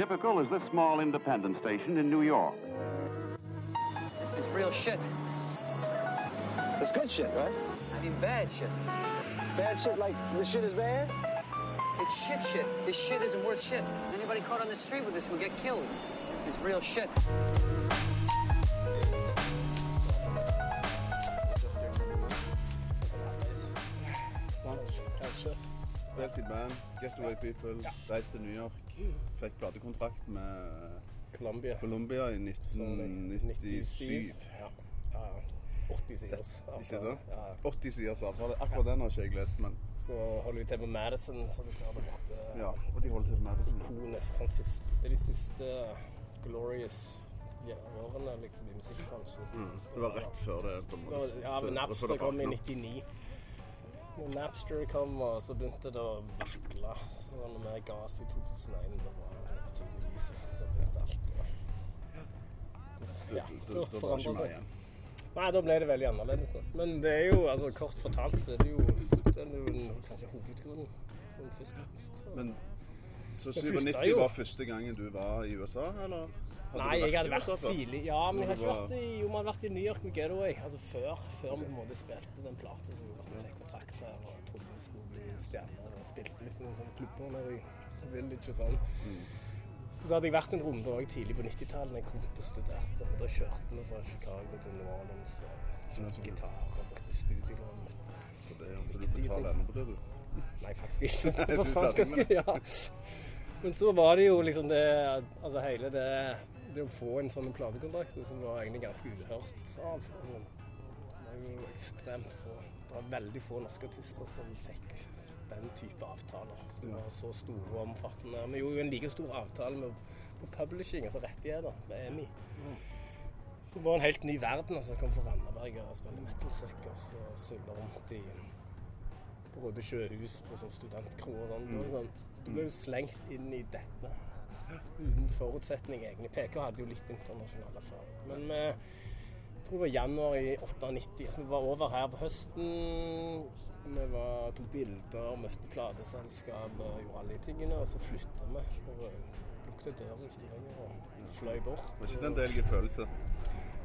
typical as this small independent station in New York. This is real shit. It's good shit, right? I mean, bad shit. Bad shit like this shit is bad? It's shit shit. This shit isn't worth shit. Anybody caught on the street with this will get killed. This is real shit. I band, Getaway People, Reiste til New York. Fikk platekontrakt med Columbia. Columbia i 1997. Ja. ja. 80 sider. Ikke sant? Ja. 80 siders avtale. Akkurat den har ikke jeg lest, men Så holder vi til på Madison, som du ser der borte. ja. Og de holder til med det. Ikonisk. Sånn siste, det er de siste glorious ja, årene liksom, i musikkbransjen. Mm. Det var rett før det. på en måte. ja, men Napster kom i rakne. 99. Når Napster kom, og så begynte det å vakle. Så når vi ga oss i 2001, da var det på tide å. Da begynte alt å Ja, da mer seg. igjen. Nei, da ble det veldig annerledes. Da. Men det er jo, altså kort fortalt, så er det jo, det er jo kanskje hovedgrunnen. men Først og fremst. Men så Det 97 var første gangen du var i USA, eller? Hadde Nei, jeg hadde USA vært før? tidlig. Ja, men jeg har ikke vært i, jo, man har vært i New York med Getaway. Altså før, før vi på en måte spilte den platen som gjorde at vi fikk her og trodde vi skulle bli stjerner og spilte litt i noen sånne klubber så vil det ikke sånn. Så hadde jeg vært en runde òg tidlig på 90-tallet da jeg kom og studerte. og Da kjørte vi fra Chicago til New Orleans og kjørte gitar og brukte studielån. Så det, er altså, du betaler ennå på det, du. Nei, faktisk ikke. Nei, du er ferdig med det? ja. Men så var det jo liksom det Altså hele det Det å få en sånn platekontrakt som var egentlig ganske uhørt av. Det var jo ekstremt få. Det var veldig få norske artister som fikk den type avtaler. Som var så store og omfattende. Vi gjorde jo en like stor avtale med på publishing, altså rettigheter, med EMI. Så det var en helt ny verden. altså Jeg kom fra Randaberg og spilte metal suckers og sulla rundt i på Råde sjøhus på sånn studentkro og sånn. Sånn. Du ble jo slengt inn i dette uten forutsetning, egentlig. PK hadde jo litt internasjonal erfaring. Men vi jeg tror det var januar i 98. Altså, vi var over her på høsten. Vi var, tok bilder, møtte plateselskap, gjorde alle de tingene. Og så flytta vi. Og lukta døren i Stavanger og fløy bort. Det var ikke den delige følelse.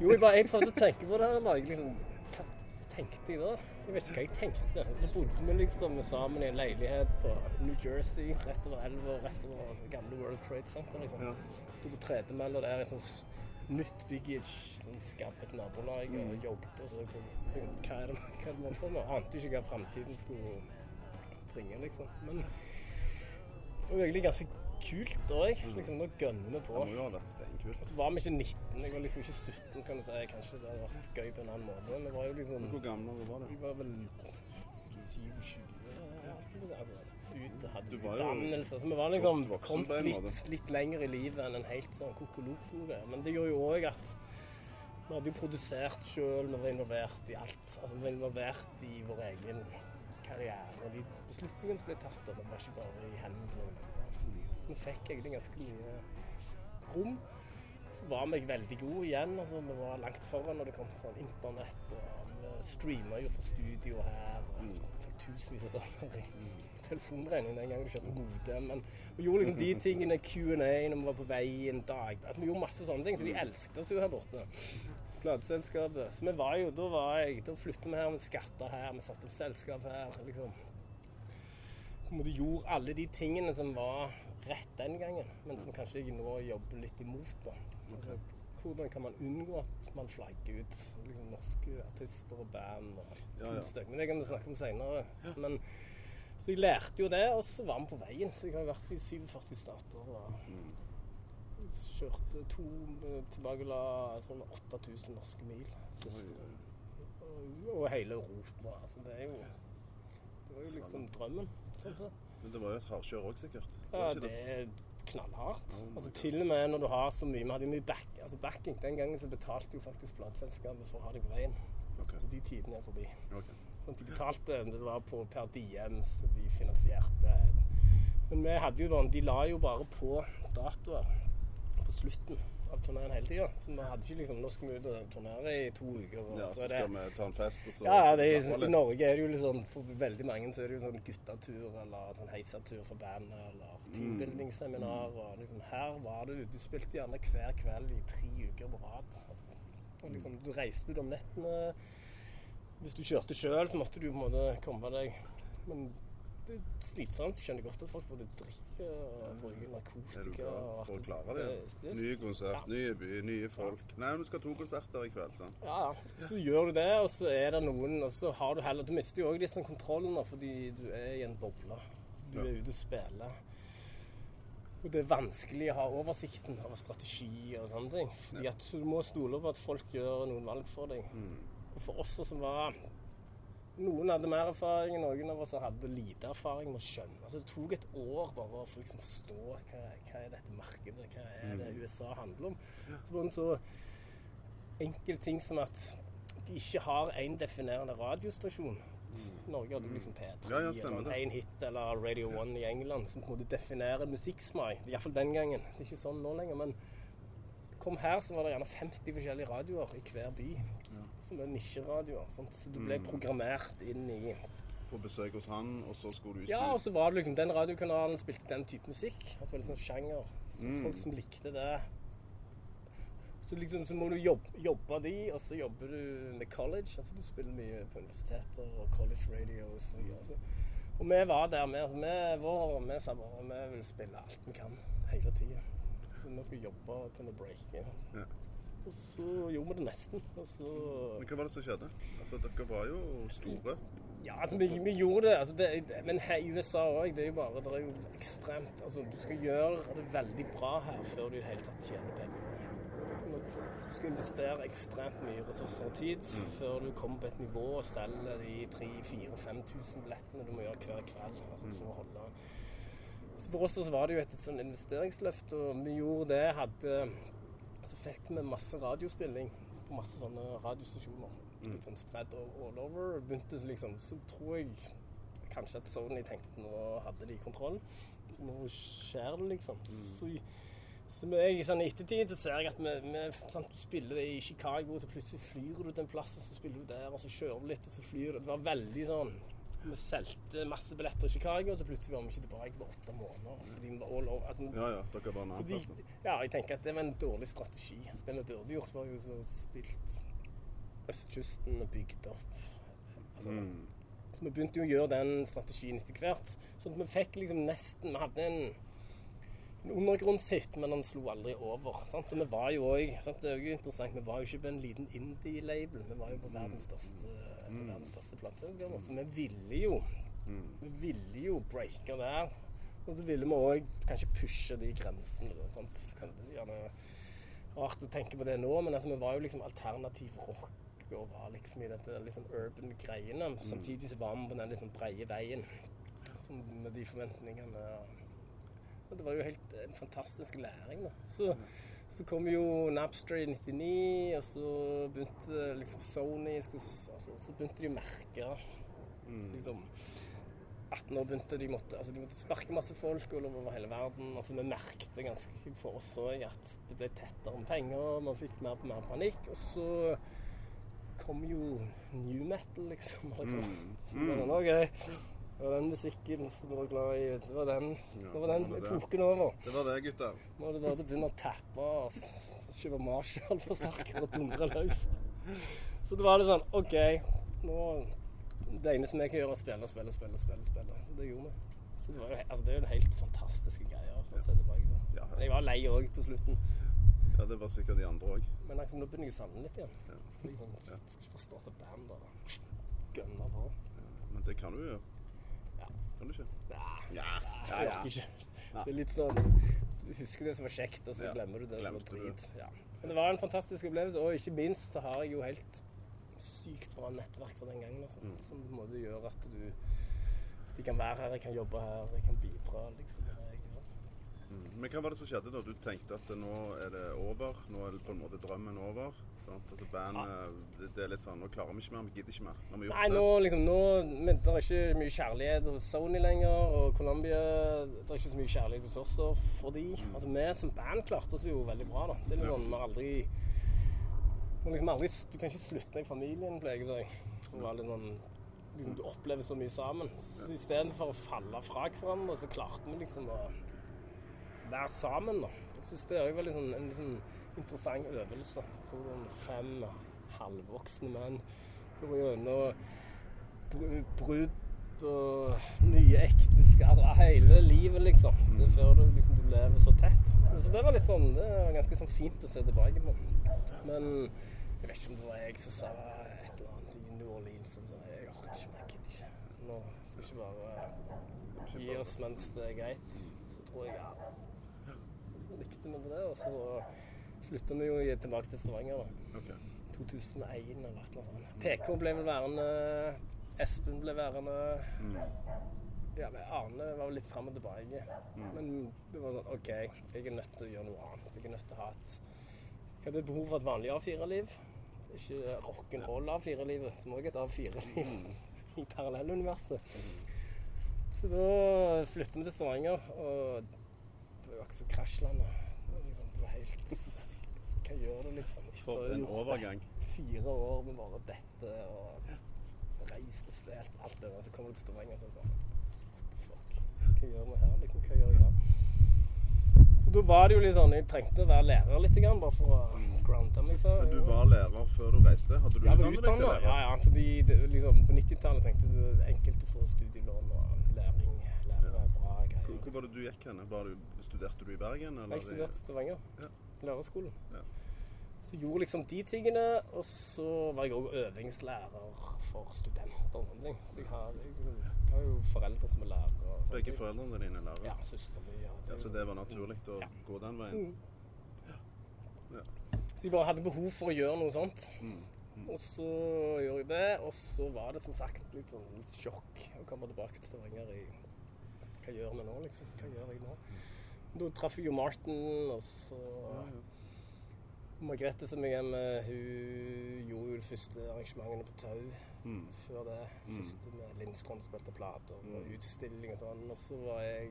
Jo, jeg, bare, jeg prøvde å tenke på det her en dag. Liksom, tenkte jeg da? Jeg vet ikke hva jeg tenkte. Så bodde vi liksom sammen i en leilighet på New Jersey, rett over elva, rett over gamle World Trade Center. liksom. Ja. Sto på tredemølla der i et sånt s- nytt bygg i et sånn skabbet nabolag Mm. og jobbet og så liksom, hva er det man er holder på med? Ante ikke hva framtiden skulle bringe, liksom. Men det var egentlig ganske kult òg. Liksom, nå gønner vi på. Det må jo ha vært steinkult. Og så var vi ikke 19, jeg var liksom ikke 17, kan du si. Kanskje det hadde vært gøy på en annen måte. Men vi var jo liksom Hvor gamle var Vi du? var vel 27 ja, altså, utdannelse. Så vi var liksom kommet litt, litt lenger i livet enn en helt sånn kokoloko-greie. Men det gjorde jo òg at vi hadde jo produsert sjøl, vi var involvert i alt. Altså, vi var involvert i vår egen karriere. Og de beslutningene som ble tatt, da, var ikke bare i hendene på noen. Så vi fikk egentlig ganske mye rom. Så var vi veldig gode igjen. altså Vi var langt foran når det kom til sånn internett. og Vi streama jo fra studio her. og Fikk tusenvis av dollar i telefonregning den gangen du kjørte modem. Men vi gjorde liksom de tingene, Q&A når vi var på vei en dag. Altså Vi gjorde masse sånne ting, så de elsket oss jo her borte. Plateselskapet. Så vi var jo, da var jeg, da flyttet vi her, vi skatta her, vi satte opp selskap her. liksom Vi gjorde alle de tingene som var rett den gangen, men som kanskje jeg nå jobber litt imot. da. Altså, hvordan kan man unngå at man flagger ut liksom, norske artister og band og Ja, ja. Men det kan vi snakke om seinere. Men Så jeg lærte jo det, og så var vi på veien. Så jeg har vært i 47 stater. og Kjørte to tilbake la jeg tror 8000 norske mil. Og, hele Europa. Altså, det er jo Det var jo liksom drømmen. Sånn sett. Men det var jo et hardkjør òg, sikkert. Ja, det er knallhardt. Oh altså, til og med når du har så mye Vi hadde jo mye back, altså backing. Den gangen så betalte jo faktisk plateselskapet for å ha deg på veien. så Altså de tidene er forbi. Ok. Sånn, de betalte, det var på per DM, så de finansierte Men vi hadde jo noen De la jo bare på datoer på slutten. av turneen hele tida. Så vi hadde ikke liksom Nå skal vi ut og turnere i to uker. Og Ja, så så er det, skal vi ta en fest, og så ja, skal det, I. Norge er det jo sånn For veldig mange så er det jo sånn guttetur eller sånn heisatur for bandet eller Mm. Og liksom her var det Du spilte gjerne hver kveld i tre uker på rad. Altså, og liksom, du reiste ut om nettene. Hvis du kjørte sjøl, så måtte du på en måte komme deg Men det er slitsomt. Jeg skjønner godt at folk både drikker og bruker Er du narkotika. for å klare det? det det Nye konsert, ja. nye by, nye folk. Nei, men vi skal ha to konserter i kveld, sant? Ja, ja. Så gjør du det, og så er det noen Og så har du heller Du mister jo òg litt sånn kontrollen fordi du er i en boble. Så du Ja. er ute og spiller. Og det er vanskelig å ha oversikten over strategi og sånne ting. Fordi at du må stole på at folk gjør noen valg for deg. Og for oss som var Noen hadde mer erfaring, noen av oss hadde lite erfaring med å skjønne. Altså Det tok et år bare å få liksom forstå hva, hva er dette markedet, hva er det USA handler om. Så på en så enkel ting som at de ikke har én definerende radiostasjon. Norge hadde liksom P3 Ja, ja, eller én hit eller Radio One i England som på en måte definerer musikksmak. Iallfall den gangen. Det er ikke sånn nå lenger. Men kom her, så var det gjerne 50 forskjellige radioer i hver by. Som er nisjeradioer. Så du Mm. ble programmert inn i På besøk hos han, og så skulle du spille Ja, og så var det liksom Den radiokanalen spilte den type musikk. Altså veldig sånn sjanger. Så Mm. folk som likte det så liksom så må du jobbe, jobbe de, og så jobber du med college. Altså du spiller mye på universiteter og college radio og så videre. Altså. Og vi var der med. Altså, vi, vår, vi sa bare vi vil spille alt vi kan hele tida. Så vi skal jobbe til vi breaker. Ja. Og så gjorde vi det nesten. Så Men hva var det som skjedde? Altså, dere var jo store. Ja, vi, vi gjorde det. Altså, det men her i USA òg, det er jo bare Det er jo ekstremt Altså, du skal gjøre det veldig bra her før du i det hele tatt tjener penger. Du skal investere ekstremt mye ressurser og tid før du kommer på et nivå og selger de 3000-4000-5000 billettene du må gjøre hver kveld. Altså, for å holde så For oss så var det jo et, et sånn investeringsløft, og vi gjorde det. hadde Så fikk vi masse radiospilling på masse sånne radiostasjoner. Litt sånn spredd all over. Begynte så liksom Så tror jeg kanskje at Sony tenkte at nå hadde de kontroll. Så nå skjer det, liksom. Så, så jeg, sånn i ettertid så ser jeg at vi, vi sånn, spiller i Chicago, så plutselig flyr du til en plass, og så spiller du der, og så kjører du litt, og så flyr du. Det var veldig sånn Vi solgte masse billetter i Chicago, og så plutselig var vi ikke tilbake på åtte måneder. Fordi vi var all over. Altså, Ja, ja, dere var fordi, ja, jeg tenker at det var en dårlig strategi. Så det vi burde gjort, var jo så spilt østkysten og bygd opp. Altså, Mm. Så vi begynte jo å gjøre den strategien etter hvert. Sånn at vi fikk liksom nesten Vi hadde en, en undergrunnshit, men den slo aldri over. Sant? Og vi var jo òg Det er jo interessant, vi var jo ikke på en liten indie-label. Vi var jo på verdens største, et av verdens største plateselskap. Så vi ville jo Vi ville jo breake der. Og så ville vi òg kanskje pushe de grensene. da, Sant? Kan det gjerne Rart å tenke på det nå, men altså, vi var jo liksom alternativ rock og var liksom i dette liksom urban greiene. Samtidig så var vi på den liksom breie veien som med de forventningene. Og det var jo helt en fantastisk læring, da. Så, så kom jo Napster i 99, og så begynte liksom Sony skulle, altså, Så begynte de å merke liksom at nå begynte de måtte, altså de måtte sparke masse folk over hele verden. altså Vi merket ganske for oss òg at det ble tettere om penger, man fikk mer på mer panikk. Og så kom jo new metal, liksom. Altså. Så det var den musikken som vi var glad i. Det var den, Ja, det var den det koken over. Det var det, gutter. Nå er det bare å begynne å tappe og kjøpe Marshall-forsterker og dundre løs. Så det var litt sånn OK, nå Det eneste vi kan gjøre, er å spille, spille, spille, spille. spille. Så det gjorde vi. Så det, var jo, altså, det er jo en helt fantastiske greier. Å se tilbake på. Men jeg var lei òg på slutten. Ja, det var sikkert de andre òg. Men liksom, nå begynner jeg å savne litt igjen. Ja. Liksom, skal ikke bare starte band og gønne på. Men det kan du gjøre. Kan du ikke? Nei, Ja, ja, jeg ja. orker ikke. Det er litt sånn Du husker det som var kjekt, og så Ja, glemmer du det som var drit. Ja. Men det var en fantastisk opplevelse, og ikke minst så har jeg jo helt sykt bra nettverk fra den gangen. Altså, Mm. Som på en måte gjør at du De kan være her, jeg kan jobbe her, jeg kan bidra. liksom. Ja. Mm. Men hva var det som skjedde da? Du tenkte at nå er det over? Nå er det på en måte drømmen over? Sant? Altså bandet, det, det er litt sånn Nå klarer vi ikke mer, vi gidder ikke mer. Nå har vi gjort Nei, nå liksom nå, men Det er ikke mye kjærlighet hos Sony lenger, og Columbia Det er ikke så mye kjærlighet hos oss og fordi mm. Altså, vi som band klarte oss jo veldig bra, da. Det er litt sånn, Vi har aldri liksom aldri Du kan ikke slutte med familien, pleier jeg å si. Sånn liksom, Du opplever så mye sammen. Så istedenfor å falle fra hverandre, så klarte vi liksom å være sammen, da. Jeg syns det òg var sånn, en sånn interessant øvelse. Hvordan fem halvvoksne menn går gjennom br- brudd og nye ekteskap Altså hele livet, liksom. Det er før du, liksom, du lever så tett. Så det var litt sånn Det var ganske sånn fint å se tilbake på. Men jeg vet ikke om det var jeg som sa et eller annet i New Orleans. Så sa jeg orker ikke mer, gidder ikke. Nå skal vi ikke bare gi oss mens det er greit. Så tror jeg ja, likte vi det. Og så flytta vi jo tilbake til Stavanger. da. Ok. 2001 eller annet sånt. PK ble vel værende. Espen ble værende. Ja, men Arne var litt fram og tilbake. Men det var sånn OK, jeg er nødt til å gjøre noe annet. Jeg er nødt til å ha et Jeg hadde behov for et vanlig A4-liv. Ikke rock'n'roll A4-livet, som også er et A4-liv i parallelluniverset. Så da flyttet vi til Stavanger, og det var jo ikke så krasjlandet. Liksom, helt Hva gjør du, liksom? For en overgang. fire år med bare dette og reist og spilt alt det der, så kommer du til Stavanger og så sånn What the fuck? Hva gjør vi her, liksom? Hva gjør jeg her? Så da var det jo litt sånn Jeg trengte å være lærer litt, grann, bare for å grounde meg. Så, Men du var lærer før du reiste? Hadde du utdannet deg til lærer? ja, ja, fordi det, liksom, på 90-tallet tenkte du det var enkelt å få studielån og læring. Bra Hvor, greier. hvor var det du gikk hen? Studerte du i Bergen? Eller? Jeg studerte i Stavanger. Ja. Lærerskolen. Ja. Så jeg gjorde liksom de tingene, og så var jeg òg øvingslærer for studenter og sånne ting. Så jeg har, liksom, jeg har jo foreldre som er lærere. Begge foreldrene dine er lærere? Ja, søster mi. Ja, Ja, så det var naturlig å Ja. gå den veien? Ja. Så jeg bare hadde behov for å gjøre noe sånt. Mm. Og så gjorde jeg det, og så var det som sagt litt, sånn, litt sjokk å komme tilbake til Stavanger i Hva gjør vi nå, liksom? Hva gjør jeg nå? Da traff jeg jo Martin, og så Margrethe som jeg er med, hun gjorde jo de første arrangementene på Tau. Mm. Før det. Første med Lindstrøm spilte plater og utstilling og sånn. Og så var jeg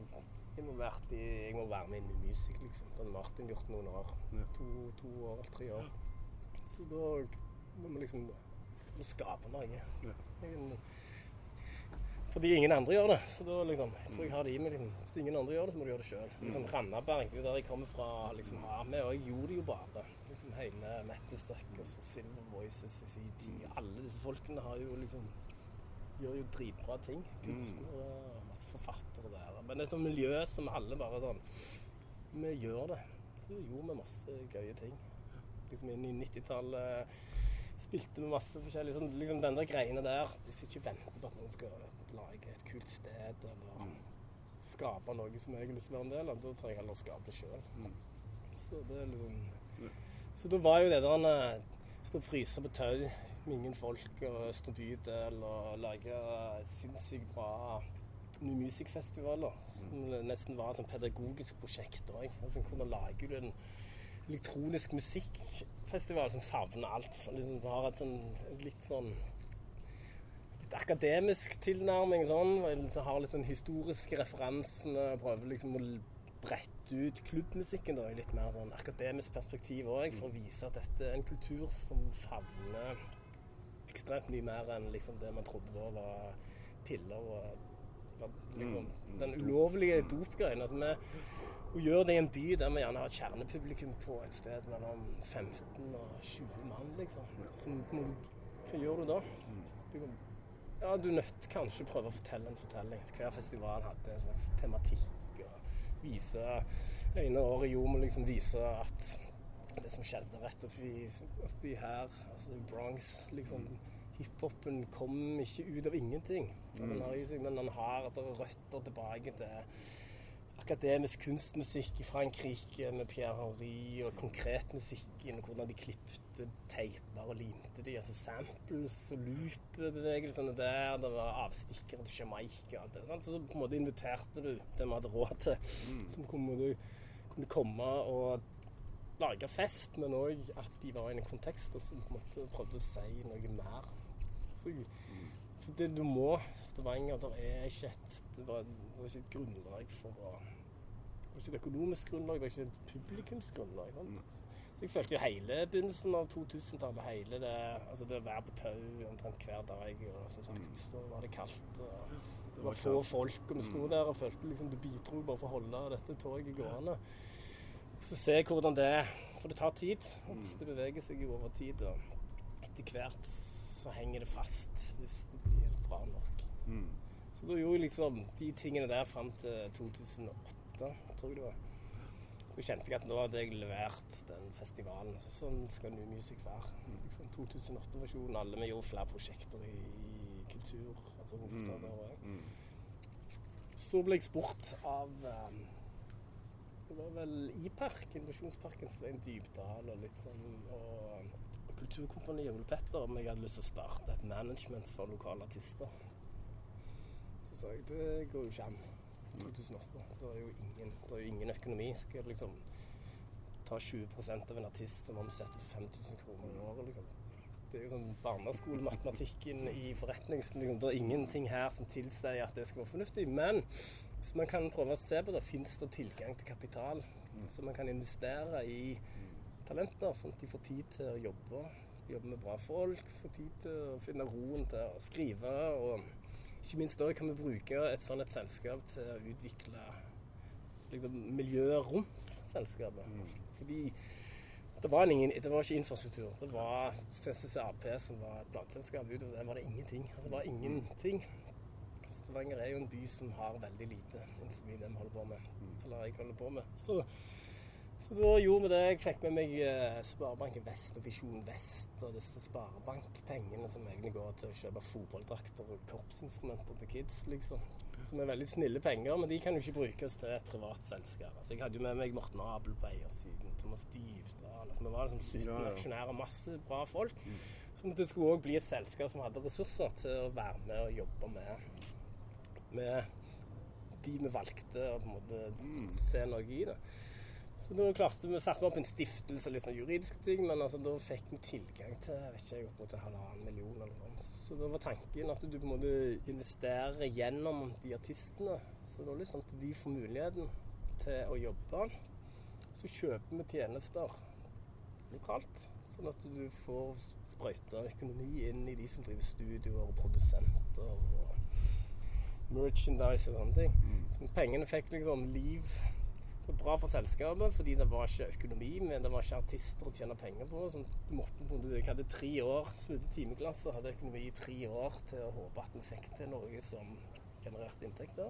involvert i Jeg må være med i New Music, liksom. Har Martin gjort noen år. Ja. To, to år eller tre år. Så da må vi liksom må skape noe. Ja. Jeg- Fordi ingen andre gjør det. Så da liksom Jeg tror jeg har det i meg. Liksom. Hvis ingen andre gjør det, så må du gjøre det sjøl. Liksom, Randaberg, det er jo der jeg kommer fra. Liksom, ja, vi og jeg gjorde det jo bare. Liksom Hele Metal Suckers og Silver Voices i sin tid. Alle disse folkene har jo liksom gjør jo dritbra ting. Kunstnere og masse forfattere der. Men det er sånn miljø som alle bare sånn Vi gjør det. Så gjorde vi masse gøye ting. Liksom inn i 90-tallet spilte med masse forskjellig sånn, liksom Den der greiene der Jeg sitter ikke venter på at noen skal lage et kult sted eller skape noe som jeg har lyst til å være en del av. Da trenger jeg heller å skape det sjøl. Så det er liksom Så da var jo det der han Stå og fryse på tau med ingen folk og Østre bydel og lage sinnssykt bra New Music-festivaler. Som nesten var et sånn pedagogisk prosjekt òg. Altså, hvordan lager du en elektronisk musikkfestival som favner alt. Liksom, har et sånn litt sånn litt akademisk tilnærming sånn. liksom har litt sånn historiske referansene prøver liksom å brette ut klubbmusikken da, i litt mer sånn akademisk perspektiv òg, for å vise at dette er en kultur som favner ekstremt mye mer enn liksom det man trodde da var piller og var liksom, den ulovlige dopgreien. Altså, vi, å gjøre det i en by der vi gjerne har et kjernepublikum på et sted mellom 15 og 20 mann, liksom. Måte- hva gjør du da? Liksom, ja, du er nødt kanskje å prøve å fortelle en fortelling. Hver festival hadde en slags tematikk. og Vise ene året gjorde vi liksom vise at det som skjedde rett oppi, oppi her, altså Bronx liksom, Hiphopen kom ikke ut av ingenting. Altså, den har i seg, men den har røtter tilbake til akademisk kunstmusikk i Frankrike med Pierre Henri, og konkretmusikken, og hvordan de klippte teiper og limte de, altså samples og loop-bevegelsene der, det var avstikkere til Jamaica og alt det. Sant? Så på en måte inviterte du det vi hadde råd til, som kunne, kunne komme og lage fest, men òg at de var i en kontekst og som på en måte prøvde å si noe mer. Så, for det du må Stavanger, der er ikke et det var, det ikke et grunnlag for å Det var ikke et økonomisk grunnlag, det var ikke et publikumsgrunnlag. Sant? Så jeg følte jo hele begynnelsen av 2000-tallet, hele det Altså det å være på tau omtrent hver dag, og som sagt, så var det kaldt. og det var få folk, og vi sto der og følte liksom du bidro bare for å holde dette toget gående. Så se hvordan det er. For det tar tid. Det beveger seg jo over tid. Og etter hvert så henger det fast hvis det blir bra nok. Så da gjorde jeg liksom de tingene der fram til 2008, tror jeg det var. Da kjente jeg at nå hadde jeg levert den festivalen. Så sånn skal New Music være. Liksom 2008-versjonen. Alle vi gjorde flere prosjekter i, i kultur. altså hovedstader Mm. Så ble jeg spurt av um, Det var vel i-park, Innovasjonsparken Svein Dybdahl og litt sånn og, og Kulturkompaniet Ole Petter om jeg hadde lyst til å starte et management for lokale artister. Så sa jeg det går jo ikke an. 2008. Det er jo ingen, det er jo ingen økonomi. Skal jeg liksom ta 20% av en artist som omsetter for 5000 kroner i året, liksom. Det er jo sånn barneskolematematikken i forretningsen. Liksom. Det er ingenting her som tilsier at det skal være fornuftig. Men hvis man kan prøve å se på det, fins det tilgang til kapital. Så man kan investere i talenter, sånn at de får tid til å jobbe. Jobbe med bra folk. Får tid til å finne roen til å skrive. Og ikke minst da kan vi bruke et sånt et selskap til å utvikle liksom, miljøet rundt selskapet. Fordi det var, ingen, det var ikke infrastruktur. Det var CCCAP som var et plateselskap. Utover det var det ingenting. Altså, det var ingenting. Stavanger er jo en by som har veldig lite innenfor det vi holder på med. Eller jeg holder på med. Så, så da gjorde vi det. Jeg fikk med meg eh, Sparebanken Vest og Visjon Vest og disse sparebankpengene som egentlig går til å kjøpe fotballdrakter og korpsinstrumenter til kids, liksom. Som er veldig snille penger, men de kan jo ikke brukes til et privat selskap. Altså, jeg hadde jo med meg Morten Abel på eiersiden, Thomas Dybdahl altså, Vi var liksom 17 Ja, ja. aksjonærer, masse bra folk. Så det skulle òg bli et selskap som hadde ressurser til å være med og jobbe med, med de vi valgte å på en måte se noe i det. Så da klarte vi satte vi opp en stiftelse, litt sånn juridiske ting, men altså, da fikk vi tilgang til jeg vet ikke, opp mot en halvannen million eller noe sånt. Så da var tanken at du på en måte investerer gjennom de artistene. Så da liksom at de får muligheten til å jobbe. Så kjøper vi tjenester lokalt, sånn at du får sprøyta økonomi inn i de som driver studioer og produsenter og merchandise og sånne ting. Så pengene fikk liksom liv. Det var bra for selskapet, fordi det var ikke økonomi, men det var ikke artister å tjene penger på. Så måtte, jeg hadde tre år, snudde timeklasse, hadde økonomi i tre år til å håpe at vi fikk til noe som genererte inntekter.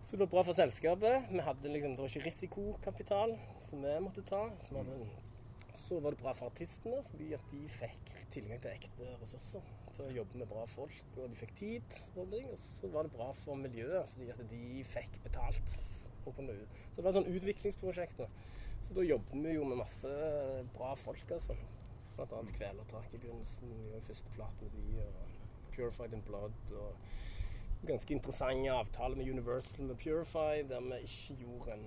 Så det var bra for selskapet. Vi hadde liksom, det var ikke risikokapital som vi måtte ta. Så, så var det bra for artistene, fordi at de fikk tilgang til ekte ressurser til å jobbe med bra folk, og de fikk tid. Og så var det bra for miljøet, fordi at de fikk betalt. Og kunne, ut- så det var et sånt utviklingsprosjekt. Da. Så da jobbet vi jo med masse bra folk, altså. Blant annet Kvelertak i begynnelsen, vi gjorde første plate med de, og Purified in Blood. og ganske interessante avtaler med Universal med Purify, der vi ikke gjorde en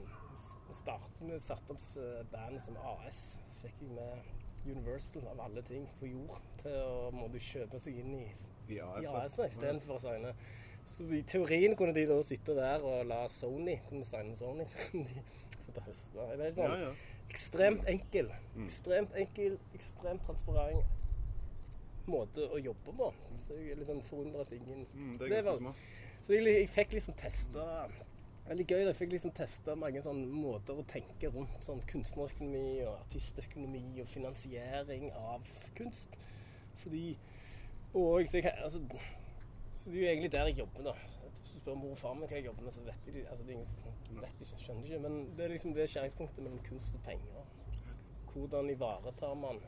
Vi startet med satte opp bandet som AS. Så fikk jeg med Universal av alle ting på jord til å måtte kjøpe seg inn i, I AS, i. AS istedenfor å signe. Så i teorien kunne de da sitte der og la Sony kunne signe Sony. Sitte og høste. Det er sånn Ja, ja. ekstremt enkel. Ekstremt enkel, ekstremt transparent måte å jobbe på. Så jeg er litt sånn forundret at ingen Mm, det er ganske smart. så jeg, jeg fikk liksom testa Veldig gøy. Jeg fikk liksom testa mange sånne måter å tenke rundt sånn kunstnerøkonomi og artistøkonomi og finansiering av kunst. Fordi Og så, jeg, altså, så det er jo egentlig der jeg jobber, da. Hvis du spør mor og far min hva jeg jobber med, så vet de altså, vet ikke, skjønner ikke. Men det er liksom det skjæringspunktet mellom kunst og penger. Hvordan ivaretar man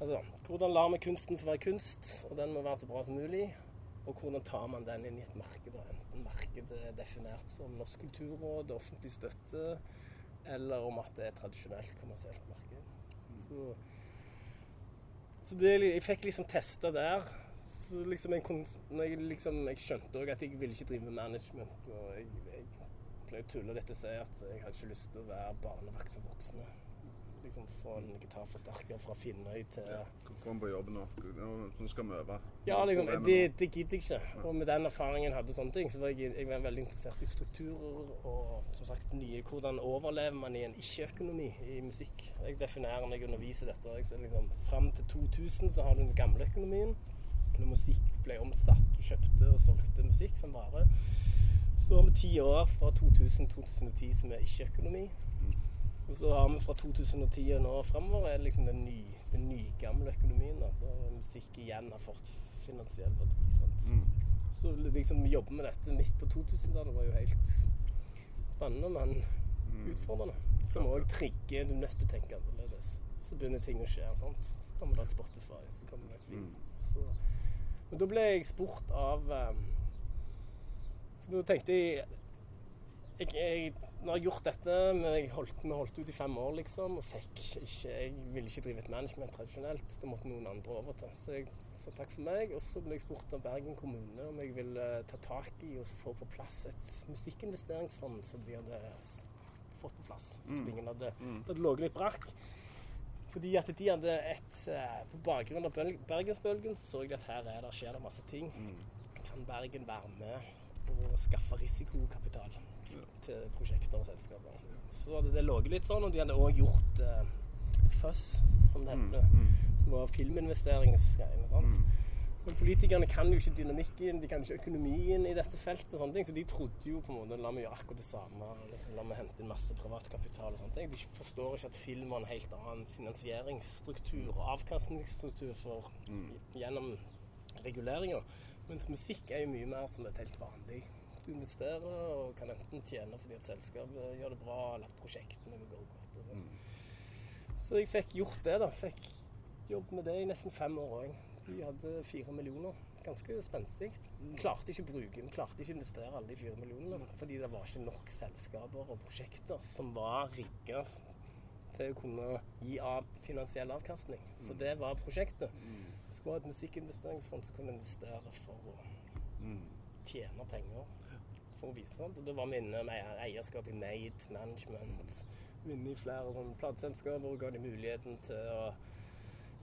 Altså, hvordan lar vi kunsten få være kunst, og den må være så bra som mulig? og hvordan tar man den inn i et marked? Enten markedet er definert som Norsk kulturråd, offentlig støtte, eller om at det er tradisjonelt kommersielt marked. Så, så det, jeg fikk liksom testa der. Så liksom jeg, når jeg, liksom, jeg skjønte òg at jeg ville ikke drive med management. og jeg, jeg pleier å tulle og si at jeg hadde ikke lyst til å være barnevakt for voksne. Liksom Få en gitarforsterker fra Finnøy til Ja. Kom på jobb nå. Nå, skal vi øve. Ja, liksom, det, det gidder jeg ikke. Og med den erfaringen jeg hadde, sånne ting, så var jeg, jeg var veldig interessert i strukturer og som sagt nye, hvordan overlever man i en ikke-økonomi i musikk. Jeg definerer når jeg underviser dette. Jeg liksom, Fram til 2000 så har du den gamle økonomien. Når musikk ble omsatt, du kjøpte og solgte musikk som vare. Så har vi ti år fra 2000-2010 som er ikke-økonomi. Og så har vi fra 2010 og nå framover er det liksom den, ny, den nygamle økonomien. Da, der musikk igjen har fått finansiell verdi. Sant? Så liksom jobbe med dette midt på 2000-tallet var jo helt spennende, men utfordrende. Som òg trigger Du er nødt til å tenke annerledes. Så begynner ting å skje. Sant? Så kommer det et Spotify, så kommer det et Ving. Så, men da ble jeg spurt av um, da tenkte jeg jeg, jeg, når jeg har gjort dette, men jeg holdt, vi holdt ut i fem år, liksom, og fikk ikke Jeg ville ikke drive et management tradisjonelt. Da måtte noen andre overta. Så jeg sa takk for meg. Og så ble jeg spurt av Bergen kommune om jeg ville ta tak i og få på plass et musikkinvesteringsfond som de hadde fått på plass. Som ingen hadde Det hadde ligget litt brakk. Fordi at de hadde et eh, På bakgrunn av bøl- Bergensbølgen så så jeg at her er det, skjer det masse ting. Kan Bergen være med og skaffe risikokapital til prosjekter og selskaper? Så hadde det ligget litt sånn, og de hadde òg gjort eh, FUS, som det heter. Som var filminvesteringsgreiene. sant? Men politikerne kan jo ikke dynamikken, de kan ikke økonomien i dette feltet. og sånne ting, Så de trodde jo på en måte la meg gjøre akkurat det samme. Liksom, la meg hente inn masse privatkapital og sånne ting. De forstår ikke at film har en helt annen finansieringsstruktur og avkastningsstruktur for, gjennom reguleringer. Mens musikk er jo mye mer som et helt vanlig. Du investerer og kan enten tjene fordi et selskap gjør det bra, eller at prosjektene går godt. Og sånn. Så jeg fikk gjort det, da. Fikk jobb med det i nesten fem år òg. Vi hadde fire millioner. Ganske spenstig. Klarte ikke å bruke, den, klarte ikke å investere alle de fire millionene. Fordi det var ikke nok selskaper og prosjekter som var rigga til å kunne gi av finansiell avkastning. For det var prosjektet. Vi skulle ha et musikkinvesteringsfond som kunne investere for å tjene penger. For å vise sånt. Og da var vi inne med eierskap i Made Management. Inne i flere sånne plateselskaper og ga de muligheten til å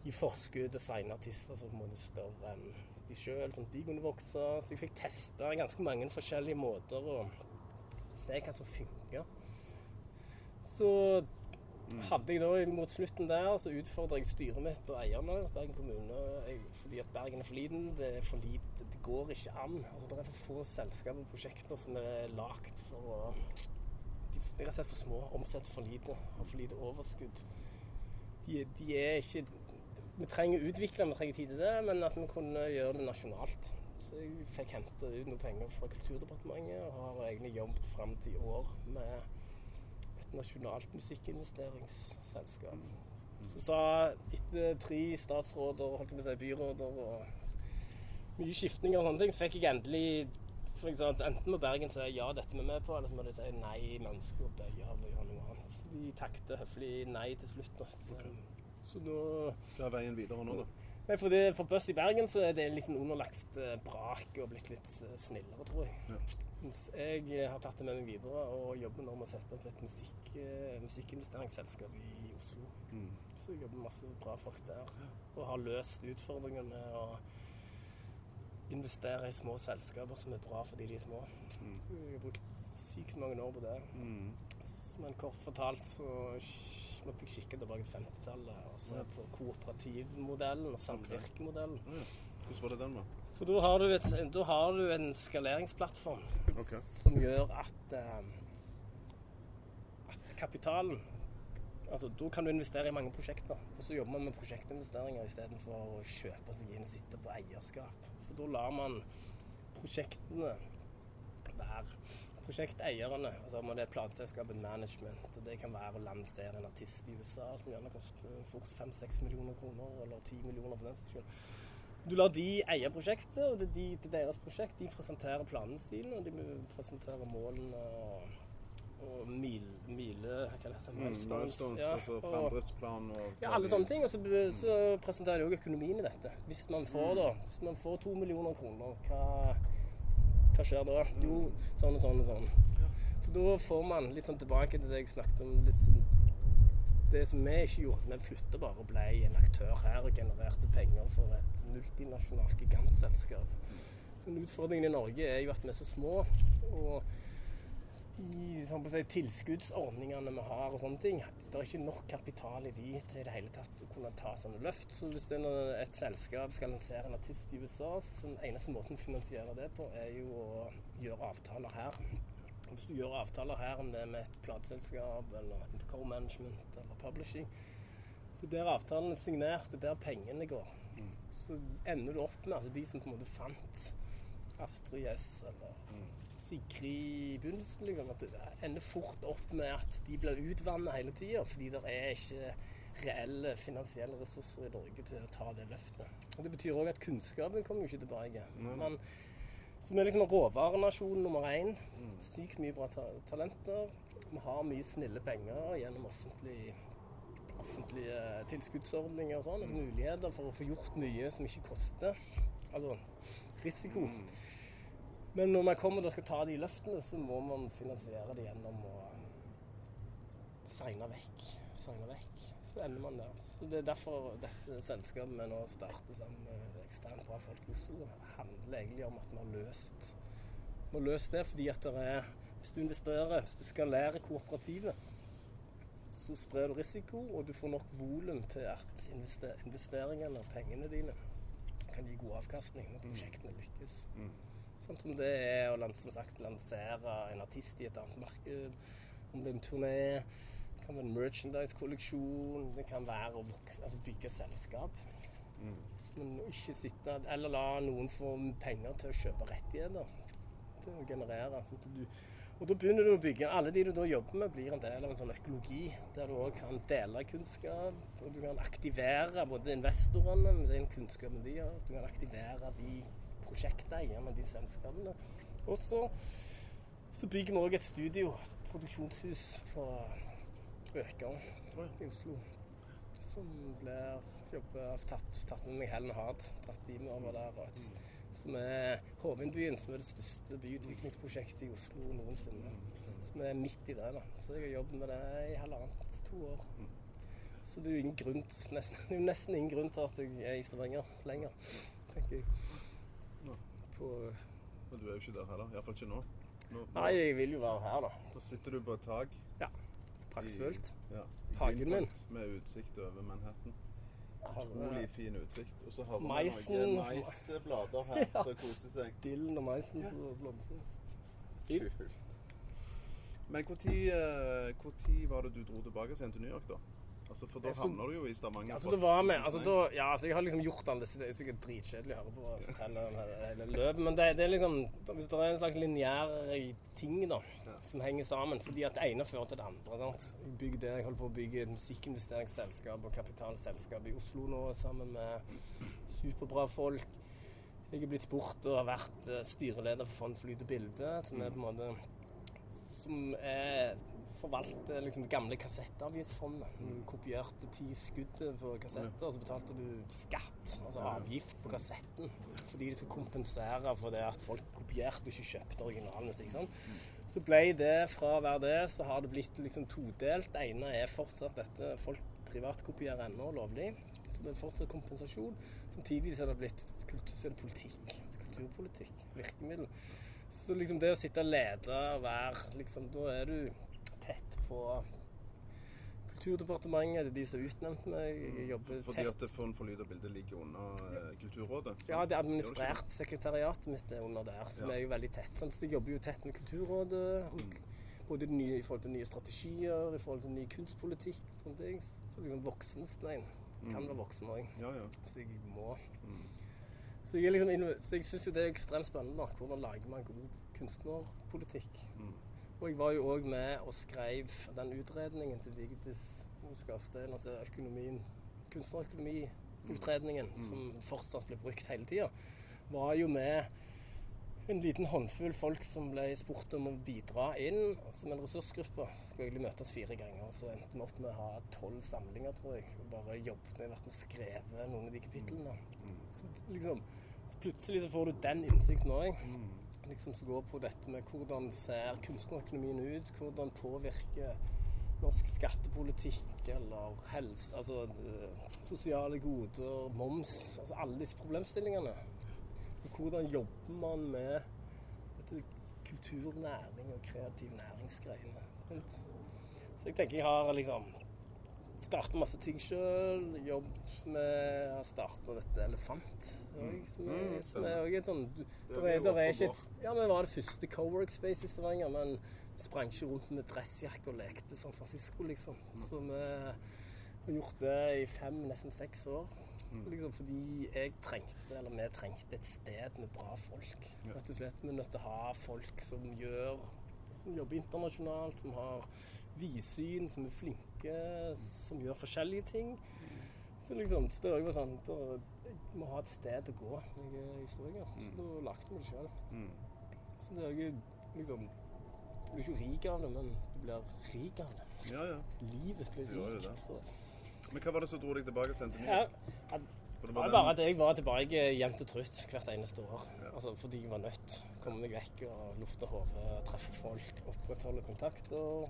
gi forskudd til signeartister som på en måte større enn de sjøl, sånn at de kunne vokse. Så jeg fikk testa ganske mange forskjellige måter å se hva som funker. Så hadde jeg da mot slutten der, så utfordra jeg styret mitt og eierne, Bergen kommune, fordi at Bergen er for liten. Det er for lite, det går ikke an. Altså, det er for få selskaper og prosjekter som er lagd for å De er rett og slett for små, omsetter for lite, har for lite overskudd. De, de er ikke Vi trenger å utvikle, vi trenger tid til det, men at vi kunne gjøre det nasjonalt. Så jeg fikk hente ut noen penger fra Kulturdepartementet og har egentlig jobbet fram til i år med et nasjonalt musikkinvesteringsselskap. Så sa etter tre statsråder, holdt jeg på å si byråder og mye skiftninger og sånne ting, så fikk jeg endelig for eksempel, Enten må Bergen si ja, dette vi er med på, eller så må de si nei, vi ønsker å av og gjøre noe annet. Så De takte høflig nei til slutt. Da. Så nå Hva er veien videre nå, da? Nei, for, det, for Buss i Bergen så er det en liten underlagst eh, brak og blitt litt eh, snillere, tror jeg. Ja. Mens jeg eh, har tatt det med meg videre og jobber nå med å sette opp et musikk, musikkinvesteringsselskap i, Oslo. Mm. Så jeg jobber masse bra folk der. Og har løst utfordringene med å investere i små selskaper som er bra fordi de er små. Så jeg har brukt sykt mange år på det. Mm. Men kort fortalt så måtte jeg kikke tilbake til 50-tallet og se på kooperativmodellen og samvirkemodellen. Hvordan var det den, da? For da har du, et, da har du en skaleringsplattform okay. som gjør at, eh, at kapitalen Altså, Da kan du investere i mange prosjekter. Og så jobber man med prosjektinvesteringer istedenfor å kjøpe seg inn og sitte på eierskap. For da lar man prosjektene være prosjekteierne. Altså om det er plateselskapet management, og det kan være å lansere en artist i USA som gjerne koster fort 5-6 millioner kroner, eller 10 millioner for den saks skyld. Du lar de eie prosjektet, og det er, de, det er deres prosjekt. De presenterer planene sine, og de presenterer målene og, og mil, mile... Hva heter det? Mm, milestones, ja, altså og- fremdriftsplan og ja, alle sånne ting. Og så, så presenterer de òg økonomien i dette. Hvis man får da, hvis man får to millioner kroner, hva, hva skjer da? Jo, sånn og sånn og sånn. For da får man litt sånn tilbake til det jeg snakket om. litt sånn det som vi ikke gjorde, vi flytta bare og ble en aktør her og genererte penger for et multinasjonalt gigantselskap. Men utfordringen i Norge er jo at vi er så små. og de sånn si, tilskuddsordningene vi har og sånne ting, det er ikke nok kapital i de til i det hele tatt å kunne ta sånne løft. Så hvis det er et selskap skal lansere en artist i USA, så den eneste måten å finansiere det på, er jo å gjøre avtaler her. Hvis du gjør avtaler her, om det er med et plateselskap eller et co-management eller publishing, det er der avtalen er signert, det er der pengene går. Så ender du opp med altså de som på en måte fant Astrid S eller Sigrid i begynnelsen, liksom, at det ender fort opp med at de blir utvannet hele tida, fordi det er ikke reelle finansielle ressurser i Norge til å ta det løftet. Og Det betyr òg at kunnskapen kommer jo ikke tilbake. Men, så vi er liksom råvarenasjon nummer én. Sykt mye bra ta talenter. Vi har mye snille penger gjennom offentlig, offentlige tilskuddsordninger og sånn. Altså muligheter for å få gjort mye som ikke koster. Altså risiko. Men når man kommer og skal ta de løftene, så må man finansiere det gjennom å segne vekk. Segne vekk. Så ender man der. Så Det er derfor dette selskapet vi nå starter sammen med eksternt bra folk i Oslo, handler egentlig om at vi har løst må løse det fordi at det er Hvis du investerer, hvis du lære kooperativet, så sprer du risiko, og du får nok volum til at investeringene og pengene dine kan gi god avkastning når prosjektene lykkes. Sånn som det er å som sagt, lansere en artist i et annet marked. Om det er en turné, det kan være en merchandise-kolleksjon, det kan være å vokse, altså bygge selskap. Men ikke sitte Eller la noen få penger til å kjøpe rettigheter. Til å generere. Sånn at du, og da begynner du å bygge Alle de du da jobber med, blir en del av en sånn økologi der du òg kan dele kunnskap. Og du kan aktivere både investorene med den kunnskapen de har. Du kan aktivere de prosjekteierne, de selskapene. Og så, så bygger vi òg et studio, produksjonshus, på Økern i Oslo. Som blir jobbet, tatt, tatt med meg Helen Hard, dratt de med over der. Og som er Hovindbyen, som er det største byutviklingsprosjektet i Oslo noensinne. Som er midt i det. da. Så jeg har jobbet med det i halvannet, to år. Så det er jo ingen grunn, nesten, nesten ingen grunn til at jeg er i Stavanger lenger, tenker jeg. På, Men du er jo ikke der heller. Iallfall ikke nå. nå. nei, jeg vil jo være her, da. Da sitter du på et tak. Praktfullt. Ja, Hagen min. Med utsikt over Manhattan. Utrolig fin utsikt. Og så har vi noen maisblader her som koser seg. Dillen og maisen som ja. blomstrer. Kult. Men når var det du dro tilbake igjen til New York, da? Altså, For da havner du jo i Stavanger. Altså, fra det var med, altså, da, ja, altså, jeg har liksom gjort alle det, Det er sikkert dritkjedelig å høre på og fortelle den hele løpet, men det, det er liksom Hvis det er en slags lineær ting da, som henger sammen, fordi at det ene fører til det andre. sant? Jeg, bygger det, jeg holder på å bygge et musikkinvesteringsselskap og kapitalselskap i Oslo nå sammen med superbra folk. Jeg er blitt spurt og har vært eh, styreleder for Fond Flyt og Bilde, som er på en måte som er forvalter liksom det gamle kassettavgiftsfondet. Du kopierte ti skudd på kassetter, og så betalte du skatt, altså avgift på kassetten, fordi de skulle kompensere for det at folk kopierte og ikke kjøpte originalen. Ikke sant? Så ble det, fra å være det, så har det blitt liksom todelt. Det ene er fortsatt dette folk privatkopierer ennå lovlig, så det er fortsatt kompensasjon. Samtidig så er det blitt så er det politikk, Så kulturpolitikk, virkemiddel. Så liksom det å sitte og lede og være liksom, Da er du tett på Kulturdepartementet, det er de som har utnevnt meg. Jeg jobber Fordi tett at Fond for lyd og bilde ligger under eh, Kulturrådet? sant? Ja, det er administrert sekretariatet mitt er under der, så Ja. vi er jo veldig tett. Sant? Så jeg jobber jo tett med Kulturrådet, Mm. både nye, i forhold til nye strategier, i forhold til ny kunstpolitikk og sånne ting. Så liksom voksenstein kan være voksen òg, Ja, ja. så jeg må. Så jeg, liksom, så jeg syns jo det er ekstremt spennende. da. Hvordan lager man god kunstnerpolitikk? Og jeg var jo òg med og skrev den utredningen til Vigdis Osgarstein, altså økonomien, kunstnerøkonomi utredningen, som fortsatt ble brukt hele tida, var jo med en liten håndfull folk som ble spurt om å bidra inn som en ressursgruppe. Skulle egentlig møtes fire ganger. Så endte vi opp med å ha tolv samlinger, tror jeg. Og bare jobbet med å skrevet noen av de kapitlene. Så liksom så plutselig så får du den innsikten òg. Liksom som går på dette med hvordan ser kunstnerøkonomien ut? Hvordan påvirker norsk skattepolitikk eller helse, altså eh, sosiale goder, moms, altså alle disse problemstillingene. Og hvordan jobber man med dette kulturnæring og kreativ næringsgreiene? Så jeg tenker jeg har liksom starta masse ting sjøl. Jobbet med Har starta dette Elefant. Som er, som er også et sånn Det er er, der er ikke Ja, vi var det første Cowork Space i Stavanger, men sprang ikke rundt med dressjakke og lekte San Francisco, liksom. Så vi har gjort det i fem, nesten seks år. Liksom fordi jeg trengte, eller vi trengte et sted med bra folk. Rett og slett. Vi er nødt til å ha folk som gjør Som jobber internasjonalt, som har vidsyn, som er flinke, som gjør forskjellige ting. Så liksom, så det jo sånn Jeg må ha et sted å gå når jeg er historiker. Så da lagde vi det sjøl. Mm. Så det er jo liksom Du blir ikke rik av det, men du blir rik av det. Ja, ja. Livet blir rikt. Så. Men hva var det som dro deg tilbake til NTNU? Ja, For det var var bare at jeg var tilbake jevnt og trutt hvert eneste år. Ja. Altså Fordi jeg var nødt. Komme meg vekk og lufte hodet, treffe folk, opprettholde kontakt og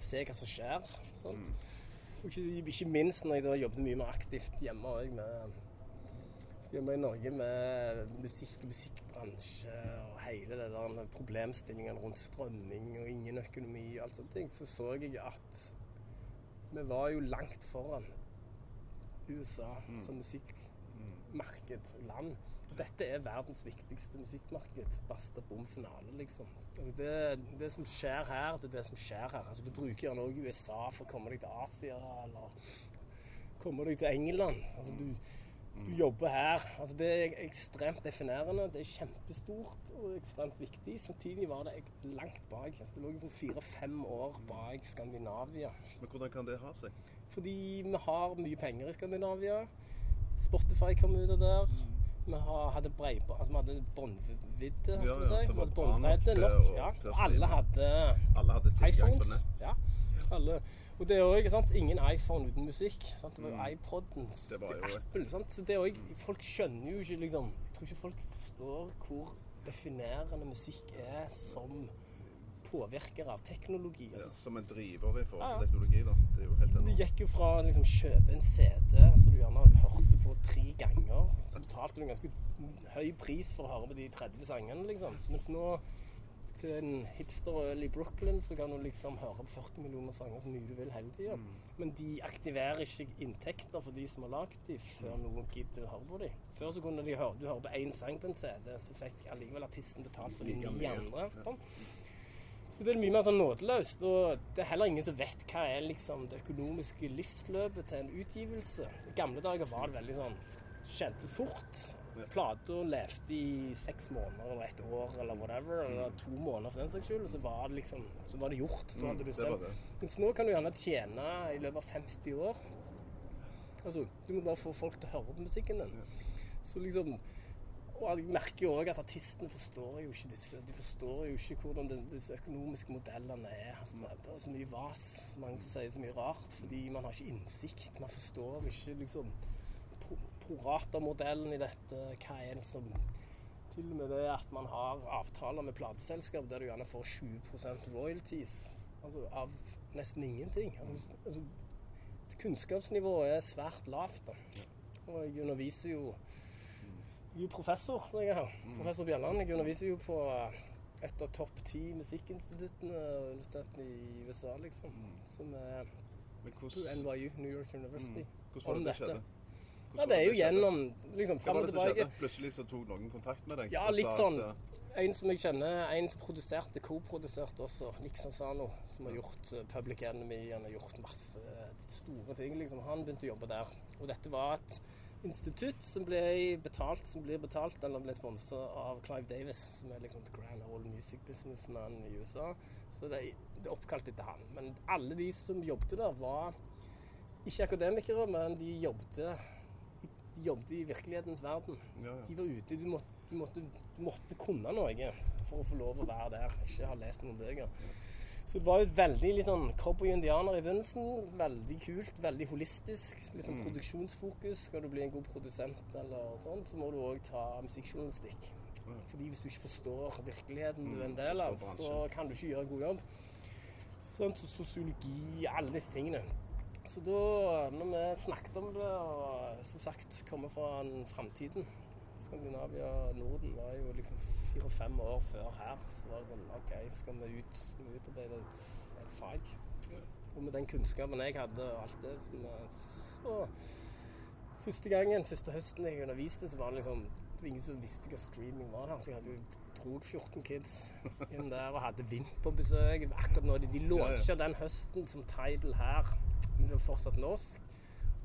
se hva som skjer. Sant? Og ikke, ikke minst når jeg da jobbet mye mer aktivt hjemme òg med Hjemme i Norge med musikk og musikkbransje og hele det der med problemstillingene rundt strømming og ingen økonomi og alt sånne ting, så så jeg at vi var jo langt foran USA som musikkmarked land. Dette er verdens viktigste musikkmarked. Basta bom finale, liksom. Altså det, det som skjer her, det er det som skjer her. Altså Du bruker gjerne òg USA for å komme deg til Asia, eller komme deg til England. Altså du, du jobber her. Altså Det er ekstremt definerende. Det er kjempestort og ekstremt viktig. Samtidig var det langt bak. Altså Det lå liksom fire-fem år bak Skandinavia. men hvordan kan det ha seg? Fordi vi har mye penger i Skandinavia. Spotify kom ut av der. Vi hadde breibånd, altså vi hadde båndvidde, Ja, ja, si. båndbredde nok. å- Ja. alle hadde Alle hadde tilgang iPhones. på nett. Ja, alle. Og det er òg ingen iPhone uten musikk. Sant? Det var jo iPoden. Mm. Det var jo Apple. Sant? Så det er også, folk skjønner jo ikke liksom Jeg tror ikke folk forstår hvor definerende musikk er som påvirker av teknologi. Ja, Altså, som en driver i forhold til teknologi, da. Det er jo helt enormt. Du gikk jo fra å liksom, kjøpe en CD som du gjerne hørte på tre ganger. Så betalte du en ganske høy pris for å høre på de 30 sangene, liksom. Mens nå, til en hipsterøl i Brooklyn, så kan du liksom høre på 40 millioner sanger så mye du vil hele tida. Men de aktiverer ikke inntekter for de som har lagd de, før noen gidder å høre på de. Før så kunne de høre, du hørte på én sang på en CD, så fikk allikevel artisten betalt for de ni andre. Sånn. Så det er mye mer sånn nådeløst. Og det er heller ingen som vet hva er liksom det økonomiske livsløpet til en utgivelse. I gamle dager var det veldig sånn Skjedde fort. Plata levde i seks måneder eller et år eller whatever, eller to måneder for den saks skyld, og så var det liksom Så var det gjort. Da hadde du det selv. Mens nå kan du gjerne tjene i løpet av 50 år. Altså, du må bare få folk til å høre på musikken din. Så liksom og jeg merker jo òg at artistene forstår jo ikke disse De forstår jo ikke hvordan den, disse økonomiske modellene er. Altså, det er så mye vas. Mange som sier så mye rart fordi man har ikke innsikt. Man forstår ikke liksom pro prorata-modellen i dette. Hva er det som Til og med det at man har avtaler med plateselskap der du gjerne får 20% royalties. Altså av nesten ingenting. Altså, altså, kunnskapsnivået er svært lavt. da. Og jeg underviser jo jo professor når jeg er her. Professor Bjelland. Jeg underviser jo på eh, et av topp ti musikkinstituttene og universitetene i USA, liksom. Som er NYU, New York University. hvordan var det det skjedde? Ja, det er jo det gjennom liksom Hva var det som skjedde? Plutselig så tok noen kontakt med deg? Ja, litt sånn. eh, En som jeg kjenner, en som produserte, co-produserte også, Nick Sansano, som har gjort eh, Public Enemy, han har gjort masse store ting, liksom. Han begynte å jobbe der. Og dette var et institutt som ble betalt, som blir betalt, eller ble sponset av Clive Davis, som er liksom the grand old music businessman i USA. Så det, det er oppkalt etter han. Men alle de som jobbet der, var ikke akademikere, men de jobbet de jobbet i virkelighetens verden. Ja, ja. De var ute. Du måtte, du, måtte, du måtte kunne noe for å få lov å være der. Ikke ha lest noen bøker. Så det var jo veldig litt sånn cowboy-indianer i begynnelsen. Veldig kult, veldig holistisk. Litt sånn produksjonsfokus. Skal du bli en god produsent eller sånn, så må du òg ta musikkjournalistikk. Fordi hvis du ikke forstår virkeligheten du er en del av, så kan du ikke gjøre en god jobb. Sånn som sosiologi, alle disse tingene. Så da, når vi snakket om det, og som sagt kommer fra en framtiden Skandinavia Norden var jo liksom fire-fem år før her. Så var det sånn OK, skal vi ut skal vi utarbeide et, et fag? Og med den kunnskapen jeg hadde og alt det, som, så Første gangen, første høsten jeg underviste, så var det liksom det var ingen som visste hva streaming var her. Så jeg hadde jo drog 14 kids inn der og hadde Vint på besøk. Akkurat nå, de, de launcha den høsten som Tidal her, men det var fortsatt norsk.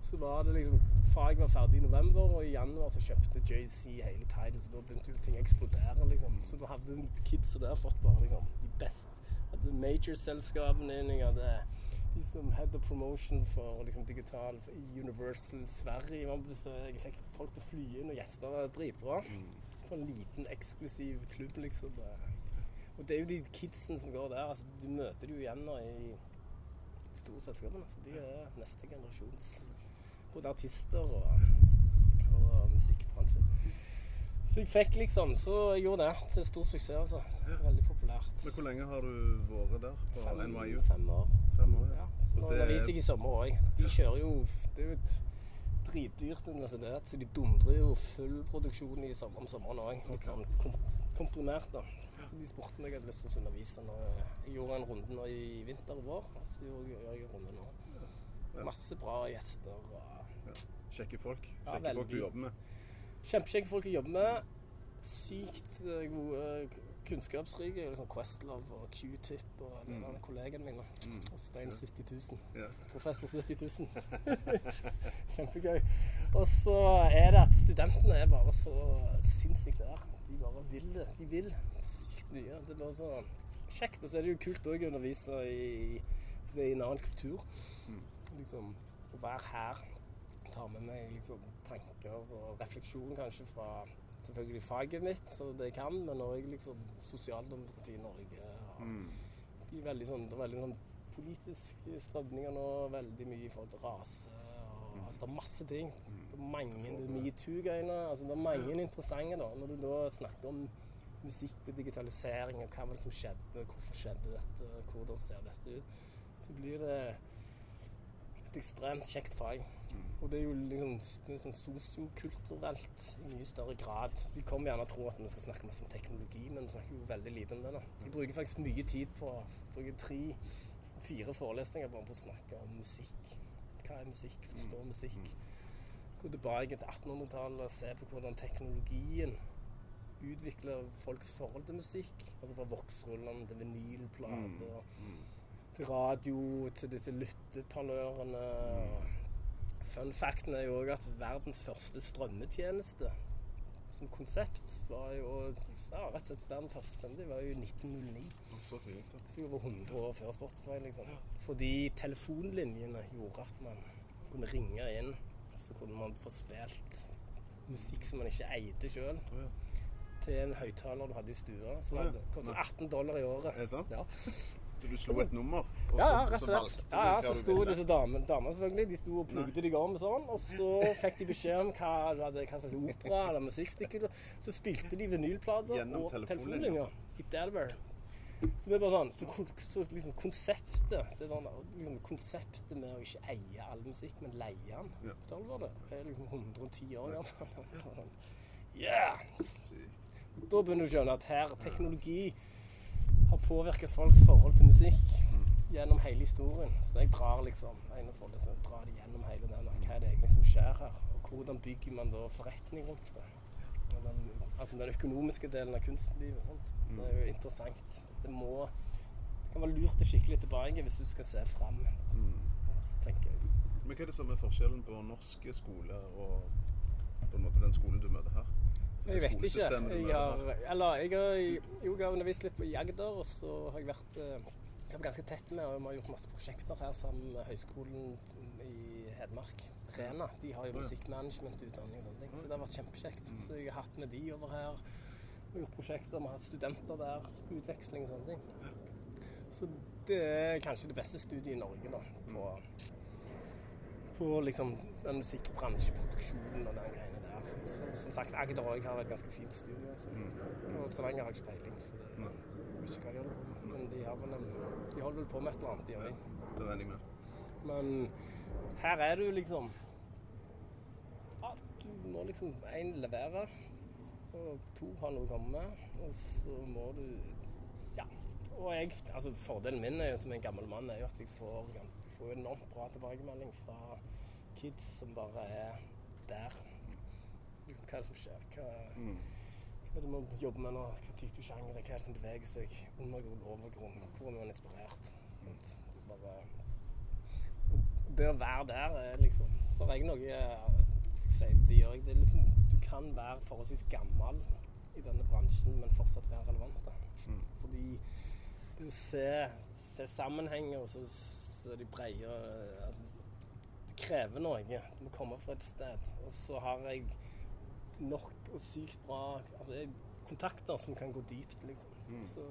Så var det liksom Faget var ferdig i november, og i januar så kjøpte JC hele Tidal, så da begynte jo ting å eksplodere, liksom. Så da hadde kidsa der fått bare liksom de beste. Hadde major-selskapene inn, jeg hadde de som head of promotion for liksom, digital for Universal Sverige var på besøk. Jeg fikk folk til å fly inn, og gjester var dritbra. For en liten, eksklusiv klubb, liksom. Og det er jo de kidsene som går der. altså Du møter de jo igjen nå i de store selskapene. Så de er neste generasjons både artister og, og musikkbransje. Så jeg fikk liksom Så jeg gjorde det til stor suksess, altså. Veldig populært. Men hvor lenge har du vært der på Fem, NYU? fem år. Fem år, Ja, ja. så nå Og det- underviser jeg i sommer òg. De kjører jo Det er jo et dritdyrt universitet, så de dundrer jo full produksjon i sommer, om sommeren òg. Litt sånn kom, komprimert, da. Så de spurte meg om jeg hadde lyst til å undervise. Når Jeg gjorde en runde nå i vinter og vår, så gjør jeg en runde nå. Masse bra gjester. og Kjekke folk. Ja, Kjekke folk du jobber med. Kjempekjekke folk å jobbe med. Sykt eh, gode, kunnskapsrike. Liksom Questlove og Q-tip og den kollegen kollegaen min. da. Og Stein 70 000. Ja. Professor 70 000. Kjempegøy. Og så er det at studentene er bare så sinnssykt der. De bare vil det. De vil sykt mye. Det er bare så kjekt. Og så er det jo kult òg å undervise i, i en annen kultur. Liksom å være her. Ta med meg liksom tanker og refleksjon kanskje fra selvfølgelig faget mitt, så det jeg kan, men òg liksom sosialdemokrati i Norge. Og de er veldig sånn, det er veldig sånn politiske strømninger nå, veldig mye i forhold til rase. Og, altså, det er masse ting. Det er mange det er metoo-greiene. Altså, det er mange interessante da. Når du da snakker om musikk og digitalisering og hva var det som skjedde, hvorfor skjedde dette, hvordan ser dette ut, så blir det et ekstremt kjekt fag. Og det er jo liksom det er sånn sosiokulturelt i mye større grad. De kommer gjerne og tror at vi skal snakke masse om teknologi, men vi snakker jo veldig lite om det. da. Jeg bruker faktisk mye tid på bruker tre, fire forelesninger bare på å snakke om musikk. Hva er musikk? Forstå musikk. Gå tilbake til 1800-tallet og se på hvordan teknologien utvikler folks forhold til musikk. Altså fra voksrullene til vinylplater, til radio, til disse lytteparlørene. Fun facten er jo òg at verdens første strømmetjeneste som konsept var jo ja, rett og slett verdens første strømmetjeneste var jo 1909. Så. Så over 100 år før Spotify, liksom. Fordi telefonlinjene gjorde at man kunne ringe inn, så kunne man få spilt musikk som man ikke eide sjøl, ja. til en høyttaler du hadde i stua. som hadde kostet 18 dollar i året. Er det sant? Ja. Så du slo et nummer, og Ja, ja, rett så og slett. Ja, ja, så sto disse damene, damen selvfølgelig, de sto og plugde de om sånn, og så fikk de beskjed om hva, hadde, hva slags opera eller musikkstykke. Så spilte de vinylplater Gjennom og telefonlinjer. i Delaware. Så det er bare sånn, så, så liksom konseptet det er sånn, liksom konseptet med å ikke eie all musikk, men leie den, Ja. betale for det, er liksom 110 år gammel. Sånn, Yeah! Da begynner du å skjønne at her teknologi har påvirket folks forhold til musikk gjennom hele historien. Så jeg drar liksom jeg drar det gjennom hele den. Hva er det egentlig som skjer her? Og hvordan bygger man da forretning rundt det? Den, altså den økonomiske delen av kunstlivet. Sant? Det er jo interessant. Det må det kan være lurt å kikke litt tilbake hvis du skal se fram. Tenker jeg. Men hva er det som er forskjellen på norske skoler og på en måte den skolen du møter her? Jeg vet ikke. Jeg har, eller, jeg har, jo, jeg har undervist litt på i Agder, og så har jeg vært eh, jeg har ganske tett med, og vi har gjort masse prosjekter her sammen med Høgskolen i Hedmark. Rena. De har jo musikkmanagementutdanning og sånne ting. Så det har vært kjempekjekt. Så jeg har hatt med de over her og gjort prosjekter. Vi har hatt studenter der utveksling og sånne ting. Så det er kanskje det beste studiet i Norge da, på, på liksom den musikkbransjeproduksjonen og den. Så, som sagt, Agder òg har et ganske fint studio. Altså. Og Stavanger har ikke peiling. For det, Nei. jeg vet ikke hva de holder på med. Men de, har vel en, de holder vel på med et eller annet, de òg. Det regner jeg med. Men her er du liksom at Du må liksom én levere, og to har noe å komme med. Og så må du Ja. Og jeg, altså Fordelen min er jo som en gammel mann er jo at jeg får, jeg får enormt bra tilbakemelding fra kids som bare er der. Liksom, hva som skjer? Hva, hva er det man jobber med nå? Hva type sjanger? Hva er det som beveger seg? Undergrunn, overgrunn? Hvor er man inspirert? Er Bare det å være der er liksom Så har jeg noe eh, jeg si det gjør jeg. Det liksom Du kan være forholdsvis gammel i denne bransjen, men fortsatt være relevant. Da. Fordi du ser, se, se sammenhenger, og så, så de breie altså, Det krever noe. Du må komme fra et sted. Og så har jeg nok og sykt bra altså, kontakter som kan gå dypt, liksom. Så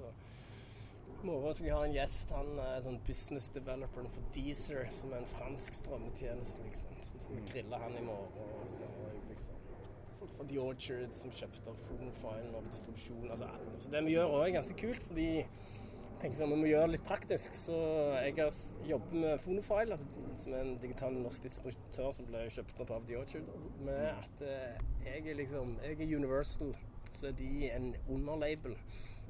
moro skal jeg ha en gjest. Han er sånn business developer for Deezer, som er en fransk strømmetjeneste, liksom. Så vi griller grille han i morgen. Og så liksom folk fra The Orchard som kjøpte opp Phonofile og distribusjon. Altså, så det vi gjør òg, er ganske kult, fordi tenker sånn, vi må gjøre det litt praktisk. Så jeg jobbet med Phonofile, altså, som er en digital norsk distributør som ble kjøpt opp av The Orchard, med at eh, jeg er liksom Jeg er Universal, så er de en underlabel.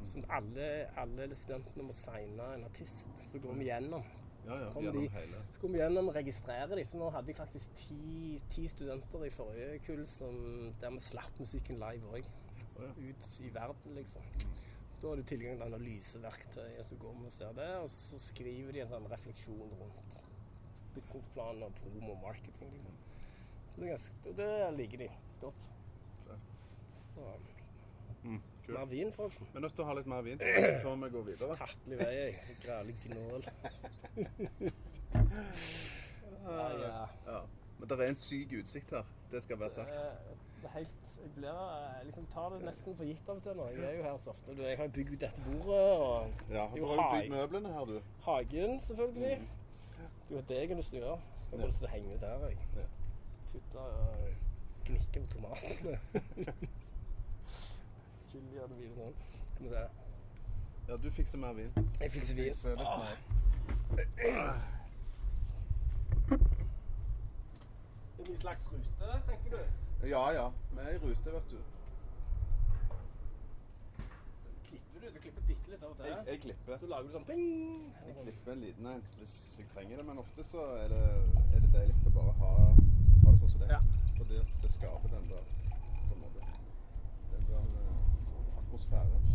Sånn at alle, alle studentene må signe en artist. Så går vi gjennom. Ja, ja. Gjennom de-. Så går vi gjennom og registrerer de. Så nå hadde jeg faktisk ti, ti studenter i forrige kull som, der vi slapp musikken live òg. Ut i verden, liksom. Da har du tilgang til analyseverktøy, og så går vi og ser det. Og så skriver de en sånn refleksjon rundt businessplanen og promo og marketing, liksom. Så det, er ganske, og det liker de godt. Så, Mm, kult. mer vin, forresten. Vi er nødt til å ha litt mer vin før vi går videre. Tattelig vei, jeg. Grælig gnål. ja, ja. Ja. Men det er en syk utsikt her. Det skal være sagt. Det er helt Jeg blir eh, liksom tar det nesten for gitt av og til nå. Jeg er jo her så ofte. Du, Jeg har jo bygd dette bordet, og Ja, er Du har jo bygd møblene her, du. hagen, selvfølgelig. Du har degen å styrer. Jeg har lyst til å henge der, jeg. Ja. Sitte og gnikke på tomatene. Chili og det og sånn. Skal vi se. Ja, du fikser mer vin. Jeg fikser vin. Fikser litt mer. Det en slags rute, tenker du? Ja, ja. Vi er i rute, vet du. Klipper du? Du klipper bitte litt av og Jeg, til. jeg klipper. Så lager du sånn ping! Jeg klipper en liten en hvis jeg trenger det, men ofte så er det, er det deilig å bare ha, ha det sånn som det. Ja. Fordi at det skaper den der på en måte, den der eh, atmosfæren.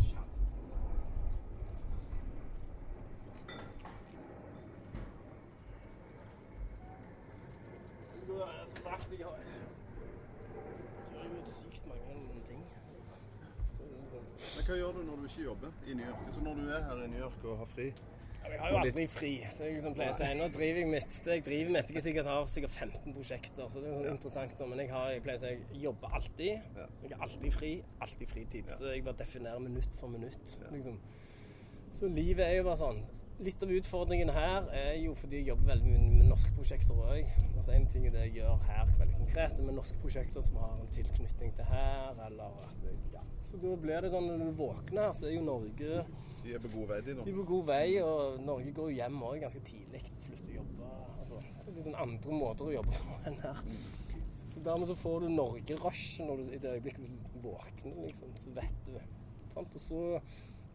Du, eh, Som sagt, vi har jeg gjør jo sykt mange ting. Så, liksom- Men hva gjør du når du ikke jobber i New York? Så når du er her i New York og har fri? Ja, Jeg har jo aldri fri. Det er liksom pleier å si. Nå driver jeg mitt, det jeg driver med, jeg sikkert har sikkert 15 prosjekter, så det er sånn interessant. Men jeg, har, jeg pleier å si jeg jobber alltid. Ja. Jeg er alltid fri, alltid fritid. Så jeg bare definerer minutt for minutt. Liksom. Så livet er jo bare sånn. Litt av utfordringen her er jo fordi jeg jobber veldig mye med norske prosjekter òg. Altså en ting er det jeg gjør her veldig konkret, men norske prosjekter som har en tilknytning til her, eller at jeg, ja. Så da blir det sånn når du våkner her, så er jo Norge De er på god vei, de nå. de er på god vei, og Norge går jo hjem òg ganske tidlig slutter å jobbe. Altså, det er litt sånn andre måter å jobbe på enn her. Så dermed så får du Norge-rush når du, i det øyeblikket du våkner, liksom. Så vet du. Sant? Og så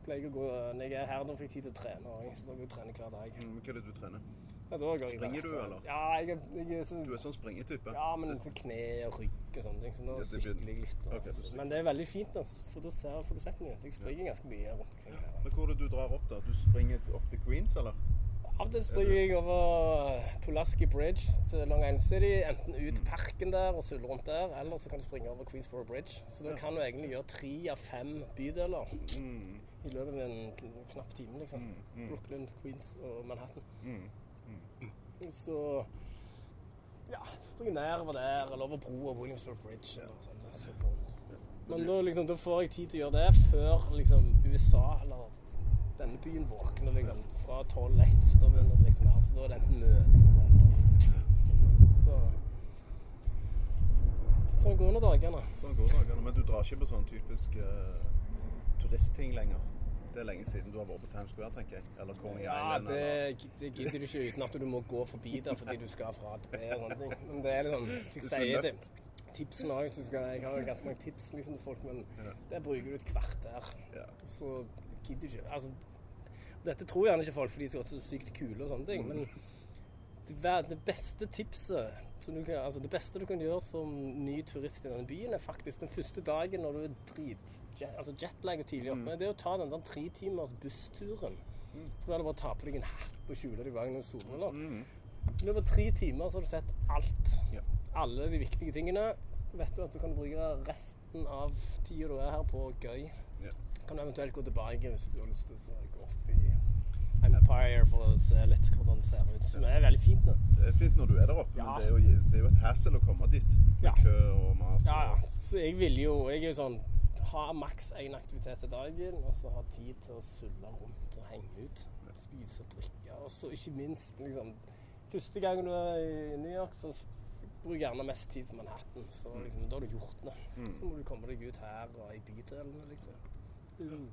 pleier jeg å gå Når jeg er her, da får jeg tid til å trene òg, så da går jeg og trener hver dag. Mm, Hva er det du trener? Ja, Springer du, eller? Ja, jeg, jeg så Du er sånn springetype? ja, men så kne og rygg og sånne ting. Så nå Ja, det sykler jeg litt. Og, Ok, men det er veldig fint, da, for da ser, du sett mye. Så jeg springer ganske mye rundt omkring her. Men hvor er det du drar opp, da? Du springer opp til Queens, eller? Av og til springer jeg over Pulaski Bridge til Long Island City. Enten ut Mm. parken der og sulle rundt der, eller så kan du springe over Queensboro Bridge. Så da kan du egentlig gjøre tre av fem bydeler Mm, i løpet av en knapp time. liksom. Brooklyn, Queens og Manhattan. Så Ja, springe nedover der, eller over broa Williamsburg Bridge. Eller sånt, vondt. Men da, liksom, da får jeg tid til å gjøre det før liksom, USA eller denne byen våkner liksom, fra 12-1. Da begynner det liksom her. Så da er det enten møter så. Sånn går nå dagene. Sånn går dagene. Men du drar ikke på sånn typisk uh, turistting lenger? Det er lenge siden du har vært på Times Square, tenker jeg. Eller Coney Ja, Island. det, eller... det gidder du ikke uten at du må gå forbi der fordi du skal fra til B og sånne ting. Men det er liksom Jeg er sier det. nødt. Tipsene òg. Jeg har ganske mange tips liksom, til folk, men Ja. der bruker du et kvarter. Ja. Så gidder du ikke Altså, dette tror gjerne ikke folk fordi de er så sykt kule og sånne ting, men det, beste tipset kan, altså det beste du kan gjøre som ny turist i denne byen, er faktisk den første dagen når du er drit jet, altså jetlag og tidlig oppe, det er å ta den der tre timers bussturen. For da er det bare å ta på deg en hatt og skjule deg bak noen solbriller. I løpet av tre timer så har du sett alt. Ja. Alle de viktige tingene. Så vet du at du kan bruke resten av tida du er her på gøy. Ja. Kan du eventuelt gå tilbake hvis du har lyst til å gå opp i Empire for å se litt hvordan den ser ut. Som er veldig fint nå. Det er fint når du er der oppe, Ja. men det er, jo, det er jo et hassle å komme dit. Med Ja. kø og mas. Ja, ja. Så jeg vil jo Jeg er jo sånn Ha maks én aktivitet til dagen, og så ha tid til å sulle rundt og henge ut. Spise og drikke. Og så ikke minst liksom Første gang du er i New York, så bruker du gjerne mest tid på Manhattan. Så liksom, da har du gjort det. Så må du komme deg ut her og i bydelene, liksom. Mm.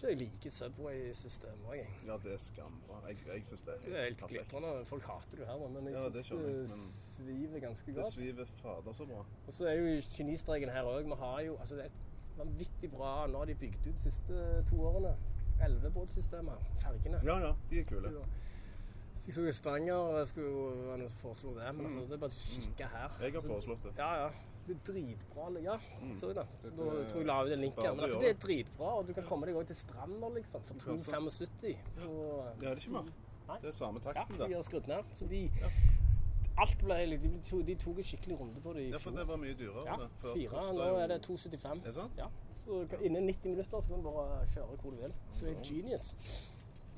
Så jeg liker Subway-systemet òg, jeg. Ja, det er skambra. Jeg, jeg syns det Det er helt glitrende. Folk hater det jo her, men jeg Ja, syns det, det men- sviver ganske godt. Det sviver fader så bra. Og så er jo genistreken her òg. Vi har jo altså det er et vanvittig bra Nå har de bygd ut de siste to årene. Elvebåtsystemet. Fergene. Ja, ja, de er kule. Ja. jeg så i Stavanger skulle jo foreslo det, men altså, det er bare å kikke her. Mm. Jeg har Altså, foreslått det. Ja, ja. Det er dritbra. Ja, så det. Da er tror jeg la ut en link her. Men det er dritbra, og du kan komme deg òg til stranda, liksom, for 2,75. Og, Ja, det er ikke mer. Det er samme ja, de har skrudd ned. Så de Alt ble De tok, de tok en skikkelig runde på det i Ja, for det var mye dyrere. Ja. Før fire. Nå er det 2,75. Er det sant? Ja, så innen 90 minutter så kan du bare kjøre hvor du vil. Så det er genius.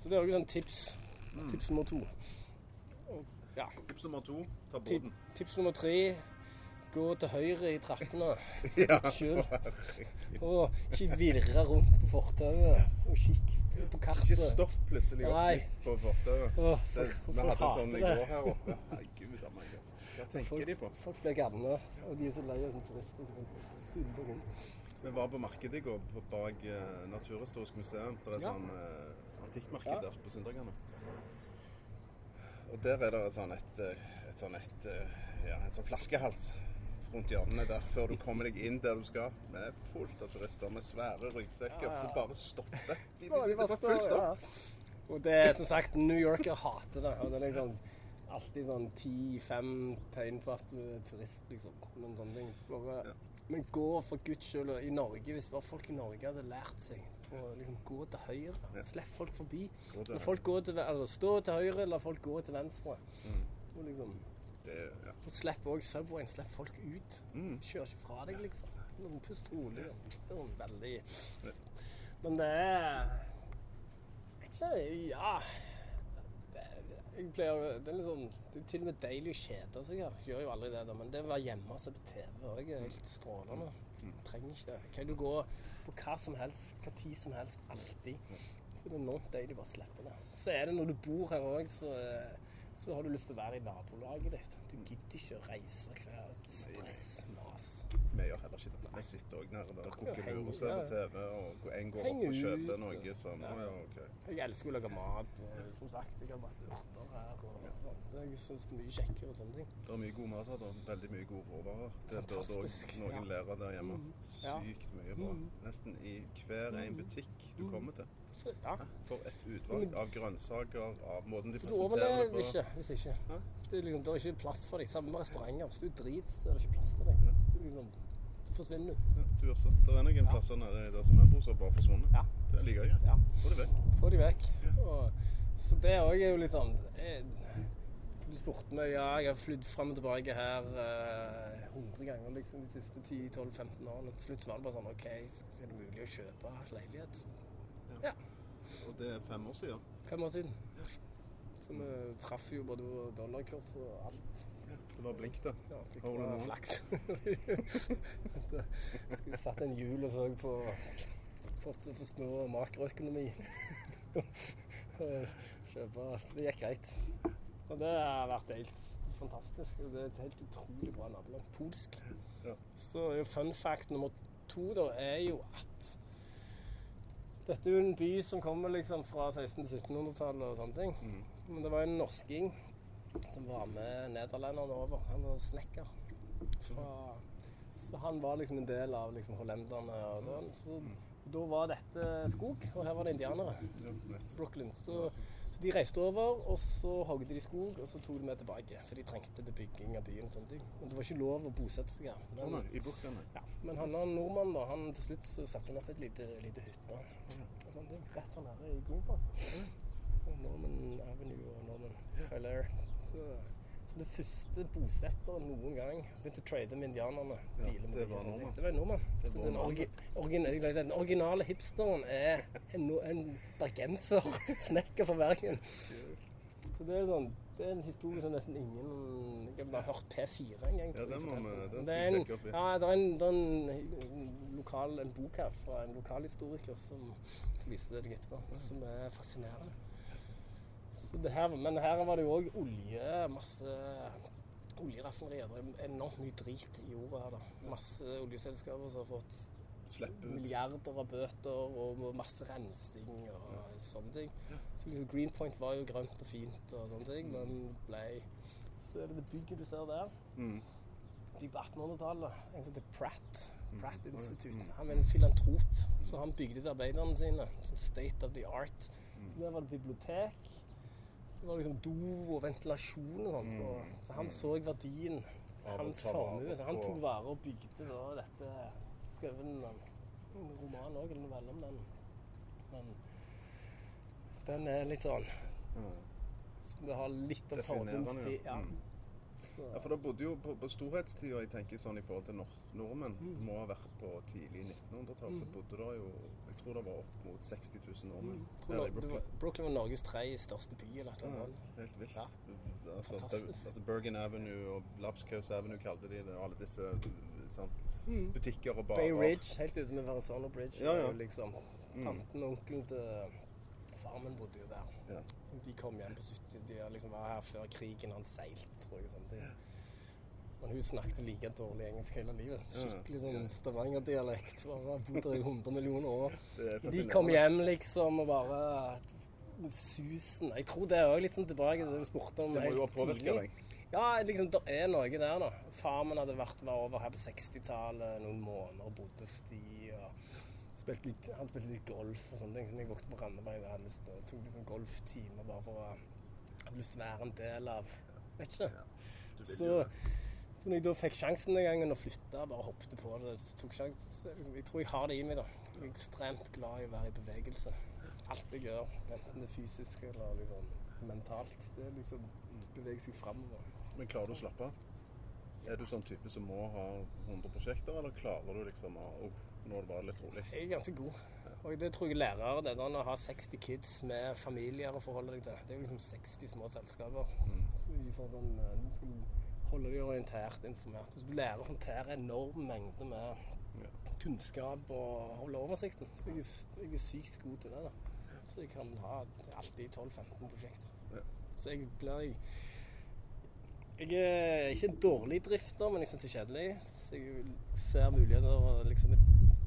Så det er også sånn tips. Mm. Tips nummer to. Ja. Tips nummer to ta båten. Tips nummer tre gå til høyre i trappene Ja. sjøl. Og ikke virre rundt på fortauet og kikke på kartet. Ikke stopp plutselig opp Nei. midt på fortauet. Vi hadde en sånn i går her oppe. Herregud a meg, altså. Hva tenker Folk, de på? folk blir gamle, og de er så lei av sånne turister som suller sulle rundt. Vi var på markedet i går bak eh, Naturhistorisk museum. Det er Ja. sånn eh, antikkmarked Ja. der på søndagene. Og der er det sånn et, eh, et sånn et, ja, en sånn flaskehals rundt hjørnene der før du kommer deg inn der du skal. Med fullt av turister med svære ryggsekker Ja, ja. som bare stopper. De, de, de, de full stopp. ja. Og det er som sagt, New Yorker hater det. Og det er liksom alltid sånn ti-fem tegn på at du er turist, liksom. Men sånne ting. Bare. Men gå for guds skyld i Norge, hvis bare folk i Norge hadde lært seg å liksom gå til høyre. Ja. Slipp folk forbi. Gå til folk går til, altså, stå til høyre, la folk gå til venstre. Mm. Og liksom, Det, ja. og slipp òg Subwayen. Slipp folk ut. Mm. Kjør ikke fra deg, liksom. Noen Pust rolig. veldig Men det er Ikke Ja. Det, jeg pleier Det er sånn Det er til og med deilig å kjede seg her. Gjør jo aldri det, da. Men det å være hjemme og se på TV òg er helt strålende. Trenger ikke Kan du gå på hva som helst, hva tid som helst, alltid. Så det er enormt deilig bare å slippe det. Så er det når du bor her òg, så, så har du lyst til å være i nabolaget ditt. Du gidder ikke å reise hver stress, mas. Vi gjør heller ikke det. Vi sitter òg nede og koker lur og ser på TV, og en går opp og kjøper noe sånn. ja. Ja, okay. Jeg elsker å lage mat. og Som sagt, jeg har masse urter her. og Jeg syns det er mye kjekkere og sånne ting. Det er mye god mat her. da. Veldig mye gode råvarer. Det burde òg noen ja. lære der hjemme. Sykt mye bra. Nesten i hver en butikk du kommer til. Ja. For et utvalg av grønnsaker, av måten de presenterer overlever det på. ikke hvis ikke. Hæ? Det er, liksom, det er ikke plass for deg. Samme med restauranter. Hvis du driter, så er det ikke plass til deg. Du, liksom, du forsvinner. Ja, du også. Det er noen plasser nede der som som har bare forsvunnet. Ja. Det er like greit. Ja. Få de vekk. Få de vekk. Og, så det òg er jo litt sånn jeg, Du spurte meg ja, jeg har flydd fram og tilbake her eh, 100 ganger liksom, de siste 10-12-15 årene. Til slutt var det bare sånn OK, så er det mulig å kjøpe leilighet? Ja. Og det er fem år siden. Fem år siden. Så vi traff jo både dollarkurs og alt. Det var blink, da. Ja, det var noen? flaks. Det- Skulle satt en hjul og så på forstå makroøkonomi. Kjøpe Det gikk greit. Og det har vært helt fantastisk. Det er et helt utrolig bra nabolag. Polsk. Ja. Så jo fun fact nummer to da, er jo at dette er jo en by som kommer liksom fra 1600- til 1700-tallet og sånne ting. Mm. Men det var en norsking som var med nederlenderne over. Han var snekker. Fra, så han var liksom en del av liksom hollenderne og sånn. Så da var dette skog, og her var det indianere. Brooklyn. Så, så de reiste over, og så hogde de skog, og så tok de med tilbake. For de trengte til bygging av byen og sånne ting. Men det var ikke lov å bosette seg her. Men, I Brooklyn. ja, men han er nordmann, da. Han til slutt så satte han opp et lite, lite hytte. Og sånne ting. Rett her nede i Greenpark. Norman Avenue og Norman Hilaire. Så, som det første bosetteren noen gang begynte å trade med indianerne. Ja, det var nordmann. Det var en nordmann. Så den, orgi, si, den originale hipsteren er en, en bergenser. Snekker fra Bergen. Så det er sånn det er en historie som nesten ingen Jeg har hørt P4 en gang. Ja, den må vi- den Det skal vi sjekke opp i. Ja, det er en, det er en, en lokal en bok her fra en lokalhistoriker som viste det deg etterpå, som er fascinerende. Så det her, men her var det jo òg olje, masse oljeraffinerier. Det er enormt mye drit i jorda her. da. Masse oljeselskaper som har fått milliarder av bøter og masse rensing og sånne ting. Så liksom Greenpoint var jo grønt og fint og sånne ting, men ble Så er det det bygget du ser der. Mm. Bygg på 1800-tallet. En som heter Pratt. Pratt Mm. Institute. Han var en filantrop, så han bygde til arbeiderne sine. Sånn state of the art. Mm. Så der var det bibliotek. Det var liksom do og ventilasjon og sånt. Og, så han så verdien. Så Mm. Hans formue. Så han tok vare og bygde da dette Skrev en, en roman òg, eller novelle om den. Men den er litt sånn Skal vi har litt av fordomstid. ja. Ja. Mm. For da bodde jo på, på storhetstida, jeg tenker sånn i forhold til nor nordmenn, Mm. må ha vært på tidlig 1900-tall, så bodde det jo Jeg tror det var opp mot 60 000 nordmenn Mm. Tror var, Brooklyn. Brooklyn var Norges tredje største by. eller et eller Ja, helt vilt. Ja. Altså, altså Bergen Avenue og Lapskaus Avenue kalte de det, og alle disse sant, Mm. butikker og barer. Bay Ridge, helt ute med Verrazano Bridge. Ja, ja. Liksom, tanten og onkelen til farmen bodde jo der. Ja. De kom hjem på 70 De har liksom var her før krigen. Han seilte, tror jeg. Sånn. Det. Men hun snakket like dårlig engelsk hele livet. Skikkelig sånn Stavanger-dialekt. Bodde bodd der i 100 millioner år. De kom hjem liksom og bare med susen. Jeg tror det er òg litt sånn tilbake til det du spurte om Det må jo ha tidlig. deg. Ja, liksom, det er noe der, da. Far min hadde vært var over her på 60-tallet noen måneder og bodde hos de. spilte litt, Han spilte litt golf og sånne ting. Så jeg vokste på Randaberg, jeg hadde lyst til å tok sånn golftimer bare for å hadde lyst til å være en del av Vet ikke. Ja, Så, så når jeg da fikk sjansen den gangen og flytta, bare hoppet på det, så tok sjansen, liksom, jeg tror jeg har det i meg. da. Jeg er ekstremt glad i å være i bevegelse. Alt jeg gjør, enten det er fysisk eller liksom mentalt, det er liksom beveger seg framover. Men klarer du å slappe av? Er du sånn type som må ha 100 prosjekter, eller klarer du liksom å oh, Nå er det bare litt rolig. Jeg er ganske god. Og det tror jeg lærere det der å ha 60 kids med familier å forholde deg til. Det er jo liksom 60 små selskaper. Så du får sånn, eh, du skal holde deg orientert, informert. Så du lærer å håndtere enorm mengde med kunnskap og holde oversikten. Så jeg er, jeg er sykt god til det. da. Så jeg kan ha alltid 12-15 prosjekter. Ja. Så jeg blir Jeg er ikke en dårlig drifter, men jeg syns det er kjedelig. Så jeg ser muligheter liksom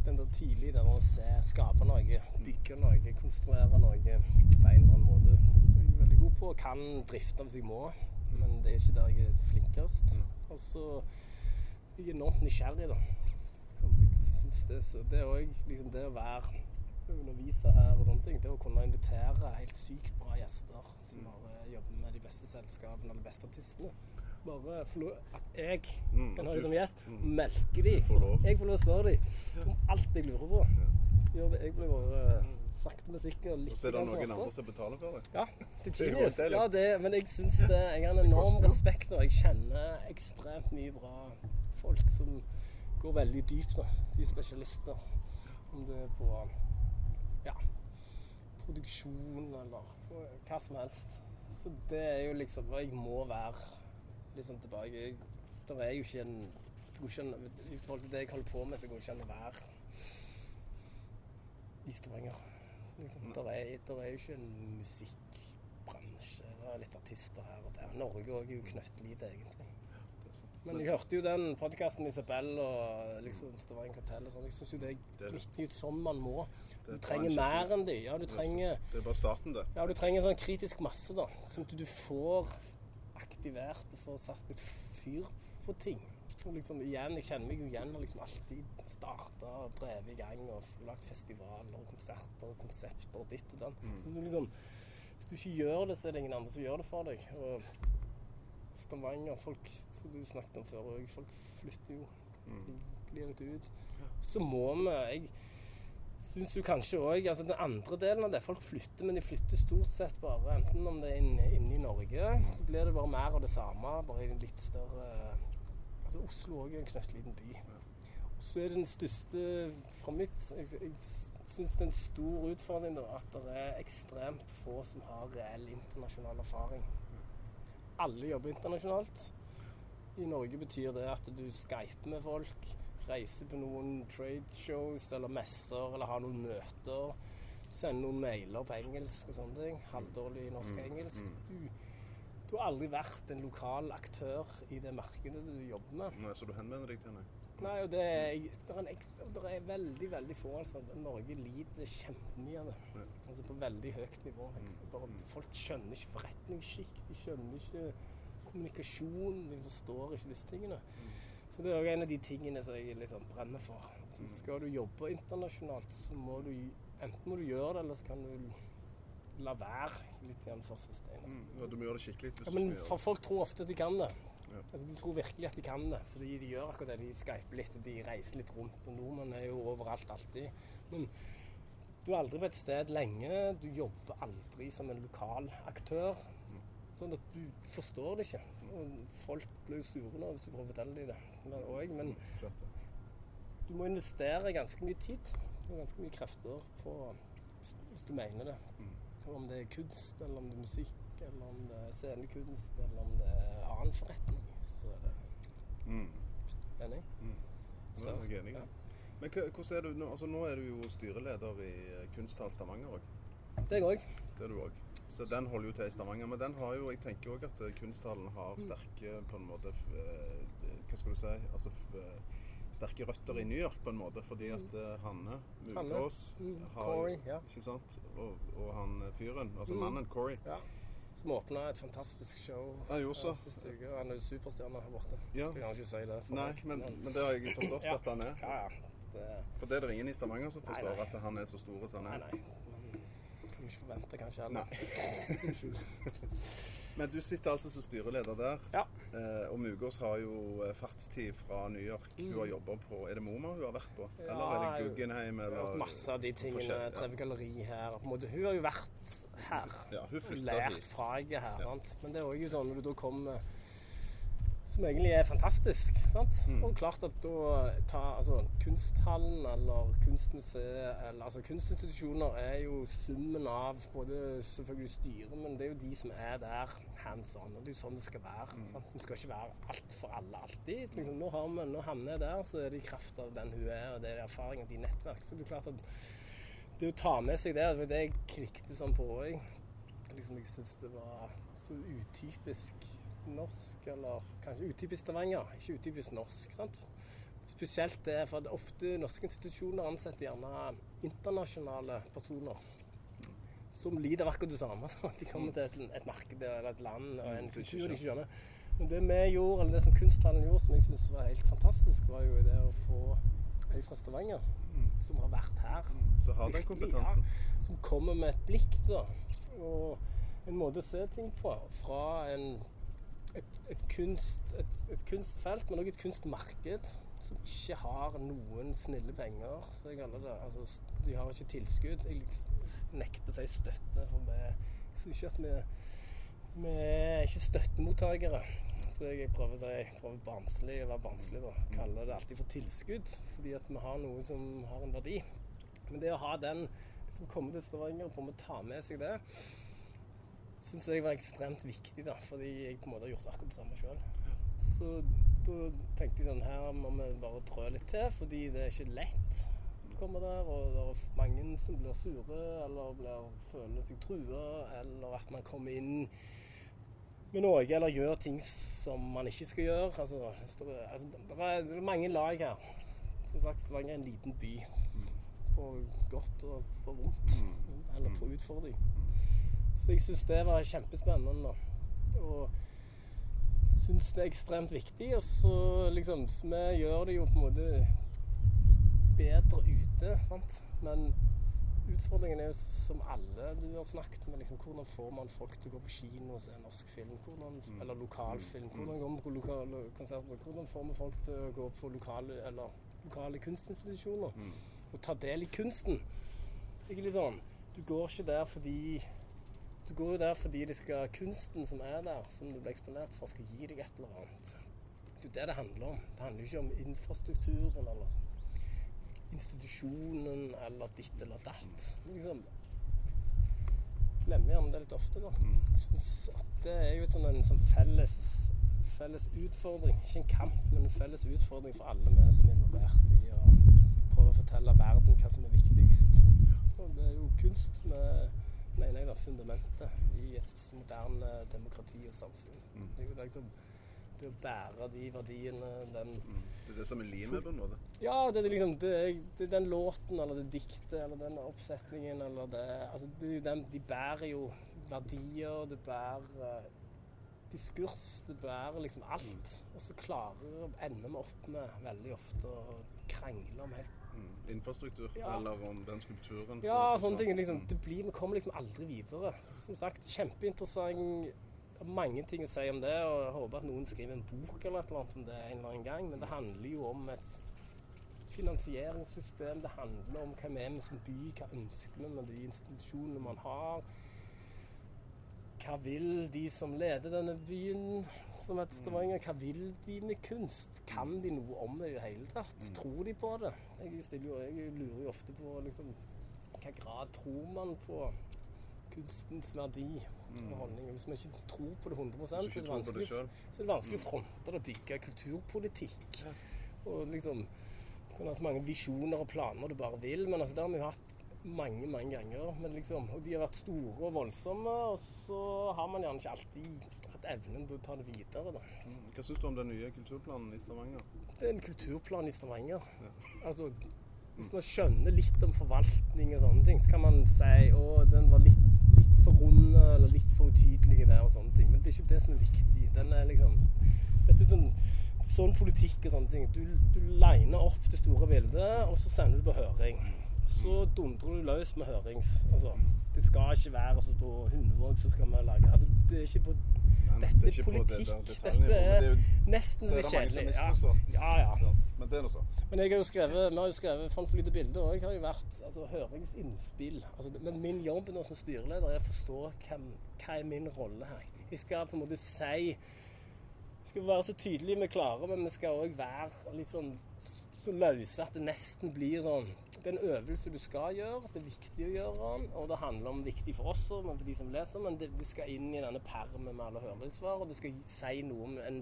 den der tidlig der å se, skape noe, bygge noe, konstruere noe på en eller annen måte. Jeg er veldig god på og kan drifte hvis jeg må, men det er ikke der jeg er flinkest. Og så er jeg enormt nysgjerrig, da. Liksom, jeg synes det, så, det er òg liksom det å være undervise her og sånne ting. Det å kunne invitere helt sykt bra gjester som bare jobber med de beste selskapene og de beste artistene. Bare at jeg Mm, kan ha dem som gjest, mm. melke de. Jeg får lov å spørre de om alt jeg lurer på. Så Jeg blir bare sakte, men sikkert litt Og så er det noen andre som betaler for det. Ja, er er genius. deilig. Ja, det, men jeg syns det Jeg har en enorm respekt, og jeg kjenner ekstremt mye bra folk som går veldig dypt. da. De er spesialister. Om det er på ja, produksjon eller på hva som helst. Så det er jo liksom hva jeg må være liksom tilbake. Jeg, det er jo ikke en I forhold til det jeg holder på med, så går det ikke an å være i Stavanger. Liksom. Der, er, der er jo ikke en musikkbransje. Det er litt artister her og der. Norge òg er jo knøttlite, egentlig. Men jeg hørte jo den podkasten Isabel og liksom Stavanger Kartell og sånn. Jeg syns jo det er- er litt ut som man må. Du trenger mer enn de. Ja, du trenger Det er bare starten, det. ja, du trenger en sånn kritisk masse, da. Som du, du får aktivert og får satt litt fyr på ting. Og liksom igjen, Jeg kjenner meg jo igjen og liksom alltid starta og drevet i gang og lagt lagd festivaler og konserter og konsepter og ditt og den. Mm. Liksom, hvis du ikke gjør det, så er det ingen andre som gjør det for deg. Og Stavanger, folk som du snakket om før òg, folk flytter jo. De glir litt ut. Så må vi jeg, syns jo kanskje òg altså Den andre delen av det Folk flytter, men de flytter stort sett bare enten om det er inne, inn i Norge, så blir det bare mer av det samme, bare i en litt større Altså Oslo òg er en knøttliten by. Og så er den største fra mitt Jeg, jeg syns det er en stor utfordring da, at det er ekstremt få som har reell internasjonal erfaring. Alle jobber internasjonalt. I Norge betyr det at du skyper med folk, reiser på noen trade shows eller messer eller ha noen møter. Sender noen mailer på engelsk og sånne ting. Halvdårlig norsk-engelsk. Du, du har aldri vært en lokal aktør i det markedet du jobber med. Nei, Så du henvender deg til henne? Nei, og det er, det er, en, det er veldig, veldig få. altså. Norge lider kjempemye av det. Ja. Altså på veldig høyt nivå. Bare, folk skjønner ikke forretningsskikk, de skjønner ikke kommunikasjon, de forstår ikke disse tingene. Så det er òg en av de tingene som jeg liksom brenner for. Så skal du jobbe internasjonalt, så må du enten må du gjøre det, eller så kan du la være litt igjen stein. Altså. Mm. Ja, du må gjøre det skikkelig. Ja, men for folk tror ofte at de kan det. Ja. Altså, De tror virkelig at de kan det, fordi de gjør akkurat det. De skyper litt, de reiser litt rundt. Og nordmenn er jo overalt alltid. Men du er aldri på et sted lenge. Du jobber aldri som en lokal aktør. Sånn at du forstår det ikke. Og folk blir sure nå hvis du prøver å fortelle dem det. Men, også, men det. du må investere ganske mye tid og ganske mye krefter på hvis, du mener det. Og Om det er kunst, eller om det er musikk, eller om det er scenekunst, eller om det er annen forretning, så er det Mm. enig. Ja, jeg er enig. Ja. Men hvordan er du nå? Altså, nå er du jo styreleder i eh, Kunsthall Stavanger òg. Det er jeg òg. Det er du òg. Så den holder jo til i Stavanger. Men den har jo, jeg tenker òg at eh, Kunsthallen har sterke på en måte eh, Hva skal du si? Altså eh, sterke røtter i New York på en måte. Fordi at uh, Hanne. Mugås Mm, Corey, ja. Ikke sant? Og, og han eh, fyren, altså Mm. mannen Corey. Ja. Som åpna et fantastisk show Ja, jo, så. siste uke. Han er jo superstjerne her borte. Ja. Jeg kan ikke si det. Nei, men, men det har jeg forstått Ja. at han er. Ja, ja. Det, For det er det ingen i Stavanger som forstår nei. at han er så stor som han er. nei. Men kan vi ikke forvente, kanskje, heller. Nei. Men du sitter altså som styreleder der. Ja. Eh, og Mugås har jo eh, fartstid fra New York. Hun har jobba på Er det MoMA hun har vært på? Mm. Ja, Eller er det Guggenheim? Hun har Eller hørt masse av de tingene. Drevet galleri her. På en måte. Hun har jo vært her. Ja, hun lært hit. faget her. Sant? Men det er òg sånn når du da kommer Som egentlig er fantastisk. Sant? Mm. Og klart at da ta, altså, Kunsthallen eller Kunstmuseet eller altså Kunstinstitusjoner er jo summen av både selvfølgelig styret, men det er jo de som er der hands on. Og det er jo sånn det skal være. Mm. Sant? Det skal ikke være alt for alle alltid. Liksom, nå har vi, når Hanne er der, så er det i kraft av den hun er, og det er erfaring og de nettverk. Så det er klart at det å ta med seg det, det var det jeg klikket sånn på òg. Liksom, jeg syns det var så utypisk norsk, eller kanskje utypisk Stavanger, ikke utypisk norsk. sant? Spesielt det, for ofte norske institusjoner ansetter gjerne internasjonale personer. Som lider av akkurat det samme. da. De kommer til et, et marked eller et land og en Mm, som kultur de ikke skjønner. Men det vi gjorde, eller det som Kunsthallen gjorde, som jeg syns var helt fantastisk, var jo det å få ei fra Stavanger som har vært her. Så har den kompetansen. Ja, som kommer med et blikk da, og en måte å se ting på fra en, et, et, kunst, et, et kunstfelt, men også et kunstmarked som ikke har noen snille penger, som jeg kaller det. Altså, de har ikke tilskudd. Jeg nekter å si støtte, for vi jeg synes ikke at vi vi er ikke støttemottakere. Så jeg prøver å si prøver barnslig å være barnslig, da. Kaller det alltid for tilskudd, fordi at vi har noe som har en verdi. Men det å ha den, som komme til Stavanger på å ta med seg det syns jeg var ekstremt viktig, da, fordi jeg på en måte har gjort akkurat det samme sjøl. Så da tenkte jeg sånn Her må vi bare trø litt til, fordi det er ikke lett å komme der. Og det er mange som blir sure, eller blir, føler seg trua, eller at man kommer inn med noe, eller gjør ting som man ikke skal gjøre. Altså, altså, det, er, det er mange lag her. Som sagt, Stavanger er en liten by. På godt og på vondt. Eller på utfordring. Så jeg syns det var kjempespennende. Og syns det er ekstremt viktig. Og så liksom Vi gjør det jo på en måte bedre ute, sant. Men utfordringen er jo som alle du har snakket med, liksom, hvordan får man folk til å gå på kino og se norsk film? Hvordan, eller lokalfilm? Hvordan går vi på lokale konserter? Hvordan får vi folk til å gå på lokale, eller, lokale kunstinstitusjoner og ta del i kunsten? Ikke litt sånn Du går ikke der fordi Du går jo der fordi det skal kunsten som er der, som du blir eksponert for, skal gi deg et eller annet. Det er jo det det handler om. Det handler ikke om infrastrukturen eller institusjonen eller ditt eller datt. Liksom Glemmer gjerne det litt ofte, da. Jeg synes at det er jo et sånn, en sånn felles, felles utfordring. Ikke en kamp, men en felles utfordring for alle vi som er involvert i å prøve å fortelle verden hva som er viktigst. Og det er jo kunst er, mener jeg, da, fundamentet i et moderne demokrati og samfunn. Det er jo liksom det å bære de verdiene, den Det er det som er limet, på en måte. ja, det er liksom det er, det er den låten eller det diktet eller den oppsetningen eller det Altså, det, er de bærer jo verdier, det bærer eh, diskurs, det bærer liksom alt. Og så klarer ender vi opp med veldig ofte å krangle om helt Mm. Infrastruktur, Ja. eller om den skulpturen. Ja, sånne ting. Liksom, Mm. det blir, vi kommer liksom aldri videre. Som sagt, kjempeinteressant. Mange ting å si om det, og jeg håper at noen skriver en bok eller et eller annet om det en eller annen gang. Men det handler jo om et finansieringssystem. Det handler om vi er med som by, hva ønsker vi med de institusjonene man har. Hva vil de som leder denne byen, som at Stavanger, hva vil de med kunst? Kan de noe om det i det hele tatt? Tror de på det? Jeg, stiller jo, jeg lurer jo ofte på liksom, hva grad tror man på kunstens verdi og holdning. Hvis man ikke tror på det 100 så er det vanskelig, så er det vanskelig å fronte det og bygge kulturpolitikk. Og liksom, du kan ha så mange visjoner og planer du bare vil, men altså, det har vi jo hatt mange, mange ganger. Men liksom, og de har vært store og voldsomme, og så har man gjerne ikke alltid hatt evnen til å ta det videre. Da. Mm. Hva syns du om den nye kulturplanen i Stavanger? Det er en kulturplan i Stavanger. Altså, hvis man skjønner litt om forvaltning og sånne ting, så kan man si å, den var litt, litt for rund eller litt for utydelig der og sånne ting. Men det er ikke det som er viktig. Den er liksom Dette er sånn, sånn politikk og sånne ting. Du, du liner opp det store bildet, og så sender du på høring. Så dundrer du løs med hørings. Altså, det skal ikke være altså, på Hundevåg så skal vi lage Altså, det er ikke på Nei, Dette det er på det politikk. Dette er jo- nesten Så kjedelig. Ja. ja, ja. Men det er nå så. Men jeg har jo skrevet, vi har jo skrevet Fond Flyte Bilde òg har jo vært altså, høringsinnspill. Altså, men min jobb nå som styreleder er å forstå hva, hva er min rolle her. Jeg skal på en måte si skal være så tydelig vi klarer, men vi skal òg være litt sånn så løse at det nesten blir sånn Det er en øvelse du skal gjøre, det er viktig å gjøre den, og det handler om viktig for oss og for de som leser, men det, det skal inn i denne permen med alle høringssvar, og det skal si noe om en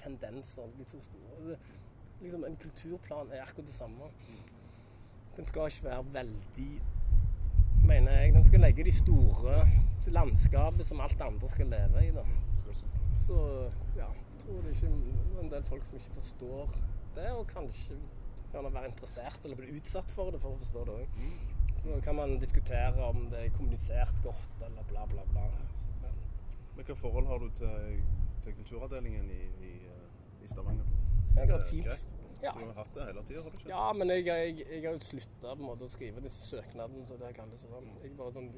tendens stor. Liksom, en kulturplan er akkurat det samme. Den skal ikke være veldig mener jeg. Den skal legge de store landskapet som alt andre skal leve i. Da. Så ja, jeg tror det er ikke en del folk som ikke forstår det, og kanskje gjerne være interessert eller bli utsatt for det for å forstå det òg. Så kan man diskutere om det er kommunisert godt eller bla, bla, bla. Men Men hva forhold har du til, til kulturavdelingen i, i, eh, i Stavanger? jeg har hatt det fint. greit? Ja. Du har hatt det hele tida, har du ikke? Ja, men jeg, jeg, jeg har jo slutta å skrive disse søknadene, så det kalles sånn. Jeg bare sånn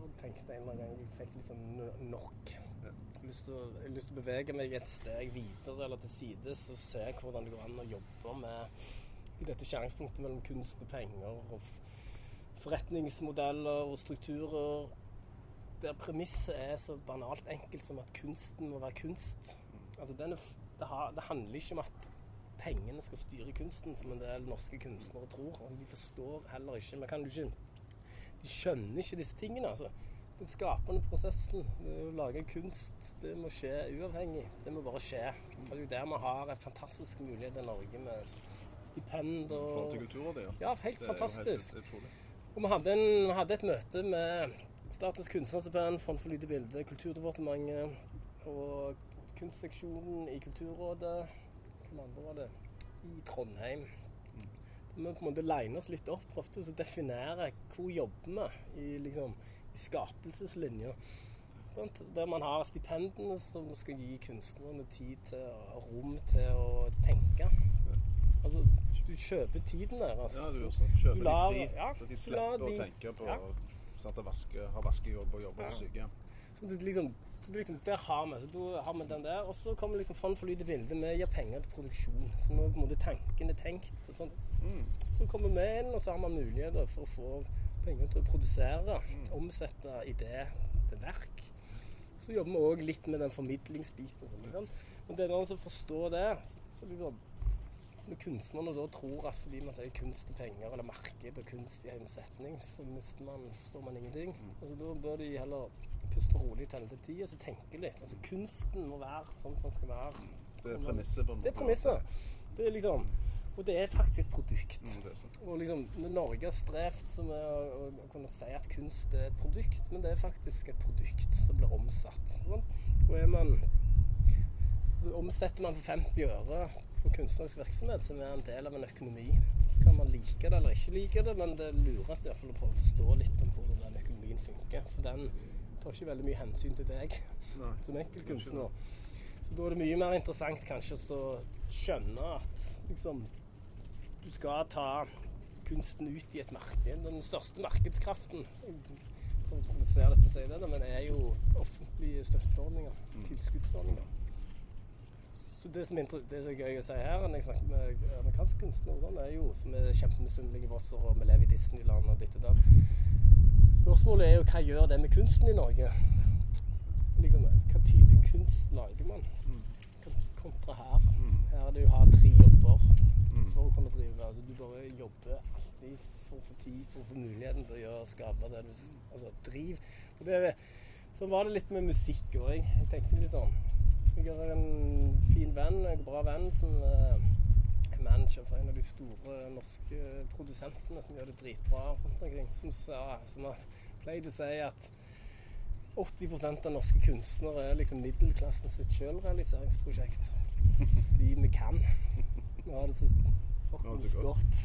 jeg tenkte en eller annen gang jeg fikk litt sånn nok. Å, jeg har lyst til å bevege meg et steg videre eller til sides og se hvordan det går an å jobbe med i dette skjæringspunktet mellom kunst og penger og forretningsmodeller og strukturer der premisset er så banalt enkelt som at kunsten må være kunst. Altså, er, det, har, det handler ikke om at pengene skal styre kunsten, som en del norske kunstnere tror. Altså, de forstår heller ikke Men kan du ikke De skjønner ikke disse tingene. altså. den skapende prosessen, det å lage kunst, det må skje uavhengig. Det må bare skje. Og det er jo der vi har en fantastisk mulighet i Norge med stipend Og, forhold til kulturrådet, ja. Ja, helt fantastisk. Helt. Og vi hadde, en, vi hadde et møte med Statens kunstnerstipend, Fond for lyd og bilde, Kulturdepartementet og kunstseksjonen i Kulturrådet Hvem andre var det? I Trondheim. Vi på en måte line oss litt opp, prøvde å definere hvor jobber vi i, liksom, i skapelseslinja. Sånt, Der man har stipendene som skal gi kunstnerne tid til, og rom til å tenke. Altså, du kjøper tiden deres. Ja, du også. Kjøper Du de fri, ja, så de slipper lar å tenke på ja. at vaske, har vaskejobb og jobber Ja. på sykehjem. Så det liksom, så det liksom, der har vi. Så da har vi den der. Og så kommer liksom Fond for lyd i bildet. Vi gir penger til produksjon. Så nå på en måte tanken er tenkt. Og sånn. Så kommer vi inn, og så har man muligheter for å få penger til å produsere. Omsette idé til verk. Så jobber vi òg litt med den formidlingsbiten. Sånn, liksom. Men det er noen som forstår det. Så, så liksom når kunstnerne da tror at fordi man sier kunst til penger, eller marked og kunst i en setning, så mister man, forstår man ingenting. Altså, da bør de heller puste rolig, til ti og så tenke litt. Altså, kunsten må være sånn som den skal være. Det er premisset. Det er premisset. Det er liksom, og det er faktisk et produkt. Mm, er. Og liksom, Norge har strevd med å, å, å kunne si at kunst er et produkt, men det er faktisk et produkt som blir omsatt. Sånn? Og er man så Omsetter man for 50 øre på kunstnerisk virksomhet, som er en del av en økonomi, så kan man like det eller ikke like det, men det lureste er i hvert fall å prøve å forstå litt om hvordan den økonomien funker. For den tar ikke veldig mye hensyn til deg Nei. som enkeltkunstner. Så da er det mye mer interessant kanskje å skjønne at liksom du skal ta kunsten ut i et marked. Den største markedskraften jeg ser dette det, men er jo offentlige støtteordninger. Tilskuddsordninger. Så det som, det som er gøy å si her, når jeg snakker med amerikanske kunstnere, og sånn, er jo som er kjempemisunnelige på oss, og vi lever i Disneyland og ditt og datt. Spørsmålet er jo hva gjør det med kunsten i Norge? Liksom, hva type kunst lager man? Kontra her. Her er det jo å ha tre jobber for å kunne drive. Altså, du bare jobber alltid for å få tid, for å få muligheten til å gjøre, skape det du Altså, driver. Og det, så var det litt med musikk òg. Jeg tenkte litt sånn Jeg har en fin venn, en bra venn, som eh, er manager for en av de store norske produsentene som gjør det dritbra rundt omkring. Som, sa, som har pleid å si at 80% av norske kunstnere er liksom middelklassen sitt sjølrealiseringsprosjekt. De vi kan. Vi har det så fuckings godt. godt.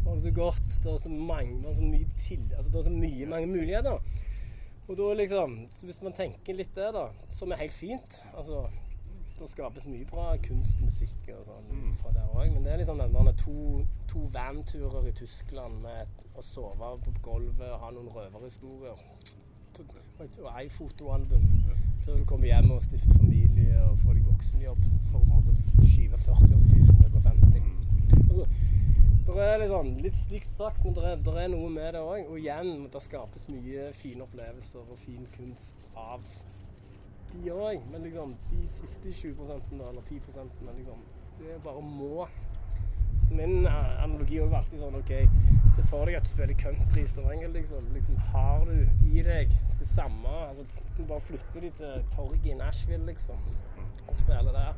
Vi har det så godt. Det er så mange, det er så mye til, altså det er så mye, mange muligheter. Og da liksom, hvis man tenker litt det, da, som er helt fint altså, Det skapes mye bra kunst, musikk og sånn fra der òg, men det er liksom den to, to vanturer i Tyskland med å sove på gulvet og ha noen røverhistorier. Og ei fotoalbum før du kommer hjem og stifter familie og får deg voksenjobb for å på en måte skyve 40-årskrisen til på 50. Det er litt sånn, litt stygt sagt, men det er, er noe med det òg. Og igjen, det skapes mye fine opplevelser og fin kunst av de òg. Men liksom, de siste 20 da, eller 10 liksom, det er bare må. Så min eh, analogi er alltid sånn OK, se for deg at du spiller country i Stavanger, liksom. liksom. Har du i deg det samme altså, du bare flytter de til torget i Nashville, liksom, og spiller der,